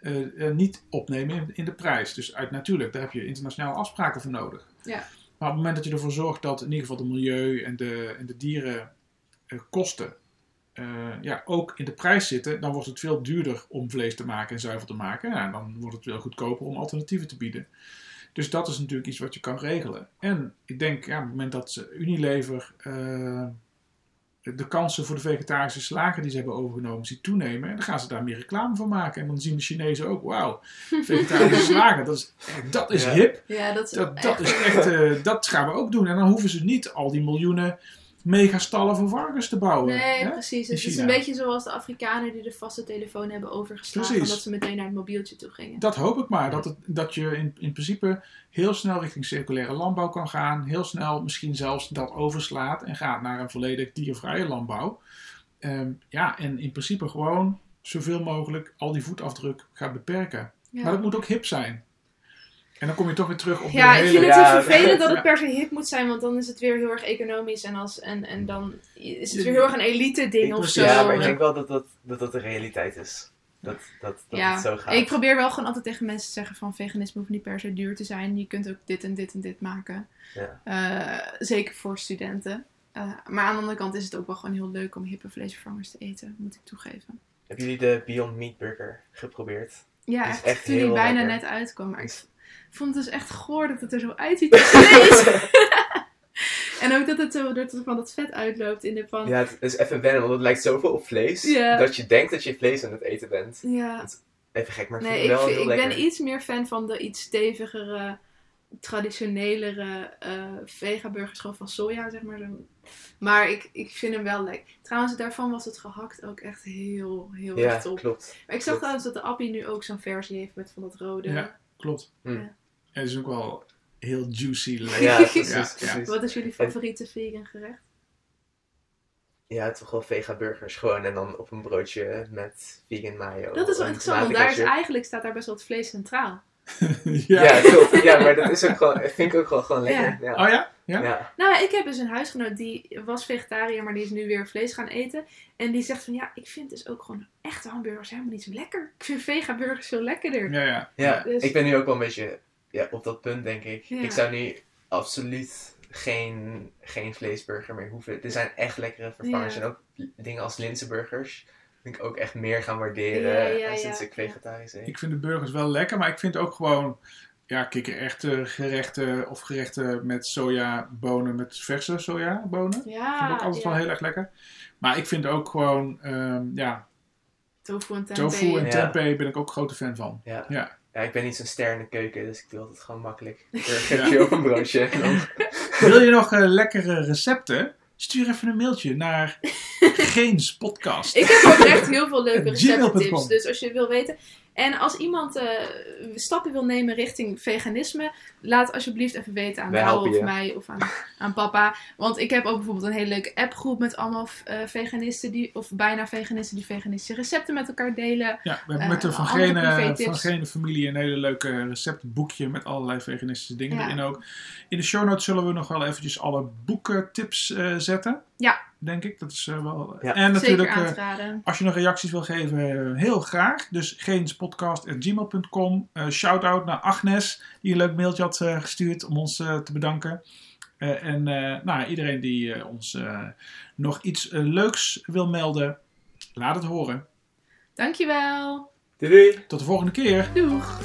Eh, eh, niet opnemen in, de prijs. Dus uit, natuurlijk, daar heb je internationale afspraken voor nodig. Ja. Maar op het moment dat je ervoor zorgt dat in ieder geval de milieu en de, en de dierenkosten eh, ja, ook in de prijs zitten, dan wordt het veel duurder om vlees te maken en zuivel te maken. Ja, dan wordt het veel goedkoper om alternatieven te bieden. Dus dat is natuurlijk iets wat je kan regelen. En ik denk, ja, op het moment dat Unilever de kansen voor de vegetarische slager die ze hebben overgenomen ziet toenemen, dan gaan ze daar meer reclame van maken. En dan zien de Chinezen ook, wauw, vegetarische slager, dat is, dat is Ja. hip. ja dat is Dat, echt- dat is echt, eh, dat gaan we ook doen. En dan hoeven ze niet al die miljoenen megastallen voor varkens te bouwen. Nee, hè? precies. Het is een beetje zoals de Afrikanen die de vaste telefoon hebben overgeslagen. Precies. Omdat ze meteen naar het mobieltje toe gingen. Dat hoop ik maar. Dat, het, dat je in, in principe heel snel richting circulaire landbouw kan gaan. Heel snel misschien zelfs dat overslaat en gaat naar een volledig diervrije landbouw. Ehm, ja, en in principe gewoon zoveel mogelijk al die voetafdruk gaat beperken. Ja. Maar dat moet ook hip zijn. En dan kom je toch weer terug op Ja, de ik hele... vind het Ja, zo vervelend dat het ja. per se hip moet zijn, want dan is het weer heel erg economisch en, als, en, en dan is het weer Ja. heel erg een elite ding Ik- of zo. Ja, maar ik En- denk wel dat dat, dat dat de realiteit is. Dat, dat, dat Ja, het zo gaat. Ik probeer wel gewoon altijd tegen mensen te zeggen van veganisme hoeft niet per se duur te zijn. Je kunt ook dit en dit en dit maken. Ja. Eh, zeker voor studenten. Eh, maar aan de andere kant is het ook wel gewoon heel leuk om hippe vleesvervangers te eten, moet ik toegeven. Hebben jullie de Beyond Meat Burger geprobeerd? Ja, echt, echt toen die heel bijna lekker. net uitkwam. Maar ik vond het dus echt goor dat het er zo uitziet als vlees. en ook dat het zo dat er van dat vet uitloopt in de pan. Ja, het is even wennen, want het lijkt zoveel op vlees. Dat je denkt dat je vlees aan het eten bent. Ja. Even gek, maar ik Nee, vind ik, het wel vind- heel ik lekker. ben iets meer fan van de iets stevigere, traditionelere eh vegaburgers gewoon van soja, zeg maar. Zo. Maar ik, ik vind hem wel lekker. Trouwens, daarvan was het gehakt ook echt heel, heel Ja, erg top. klopt. Maar ik zag klopt. trouwens dat de Appie nu ook zo'n versie heeft met van dat rode. Ja. Klopt. Hm. Ja. En het is ook wel heel juicy. lekker. Ja, precies. Ja, precies. Wat is jullie favoriete vegan gerecht? Ja, toch wel vega burgers gewoon en dan op een broodje met vegan mayo. Dat is wel interessant, want daar is eigenlijk staat daar best wel het vlees centraal. ja. Ja, klopt. Ja, maar dat is ook gewoon, vind ik ook wel gewoon lekker. Ja. Oh ja? Ja? Ja. Nou, ik heb dus een huisgenoot die was vegetariër, maar die is nu weer vlees gaan eten. En die zegt van ja, ik vind dus ook gewoon echte hamburgers helemaal niet zo lekker. Ik vind vegaburgers veel lekkerder. Ja, ja. Ja, Dus- ik ben nu ook wel een beetje ja, op dat punt, denk ik. Ja. Ik zou nu absoluut geen, geen vleesburger meer hoeven. Er zijn echt lekkere vervangers. Ja. En ook dingen als linzenburgers. Vind ik ook echt meer gaan waarderen Ja, ja, eh, sinds ja, ik vegetarisch eet. Ik vind de burgers wel lekker, maar ik vind ook gewoon ja, kikkererwten gerechten of gerechten met sojabonen, met verse sojabonen. Ja, vind ik ook altijd ja. wel heel erg lekker. Maar ik vind ook gewoon, ehm, ja, Tofu en tempeh. tofu en Ja. tempeh ben ik ook grote fan van. Ja. Ja. Ja, ik ben niet zo'n ster in de keuken, dus ik doe altijd gewoon makkelijk. Op een broodje. Wil je nog eh, lekkere recepten? Stuur even een mailtje naar Geens Podcast. Ik heb ook echt heel veel leuke recepttips. Dus als je wil weten. En als iemand eh, stappen wil nemen richting veganisme, laat alsjeblieft even weten aan helpen of mij of aan, aan papa. Want ik heb ook bijvoorbeeld een hele leuke appgroep met allemaal eh, veganisten, die, of bijna veganisten, die veganistische recepten met elkaar delen. Ja, we hebben Eh, met de Van Gene, privé-tips. van Gene familie een hele leuke receptboekje met allerlei veganistische dingen Ja. erin ook. In de show notes zullen we nog wel eventjes alle boekentips eh, zetten. Ja. Denk ik. Dat is eh, wel... Ja. En Zeker natuurlijk, aan eh, te raden. als je nog reacties wil geven, eh, heel graag. Dus geenspodcast.gmail.com. Eh Shout-out naar Agnes, die een leuk mailtje had gestuurd om ons te bedanken. Eh, en eh, nou, iedereen die ons nog iets leuks wil melden, laat het horen. Dankjewel. Doei doei! Tot de volgende keer. Doeg.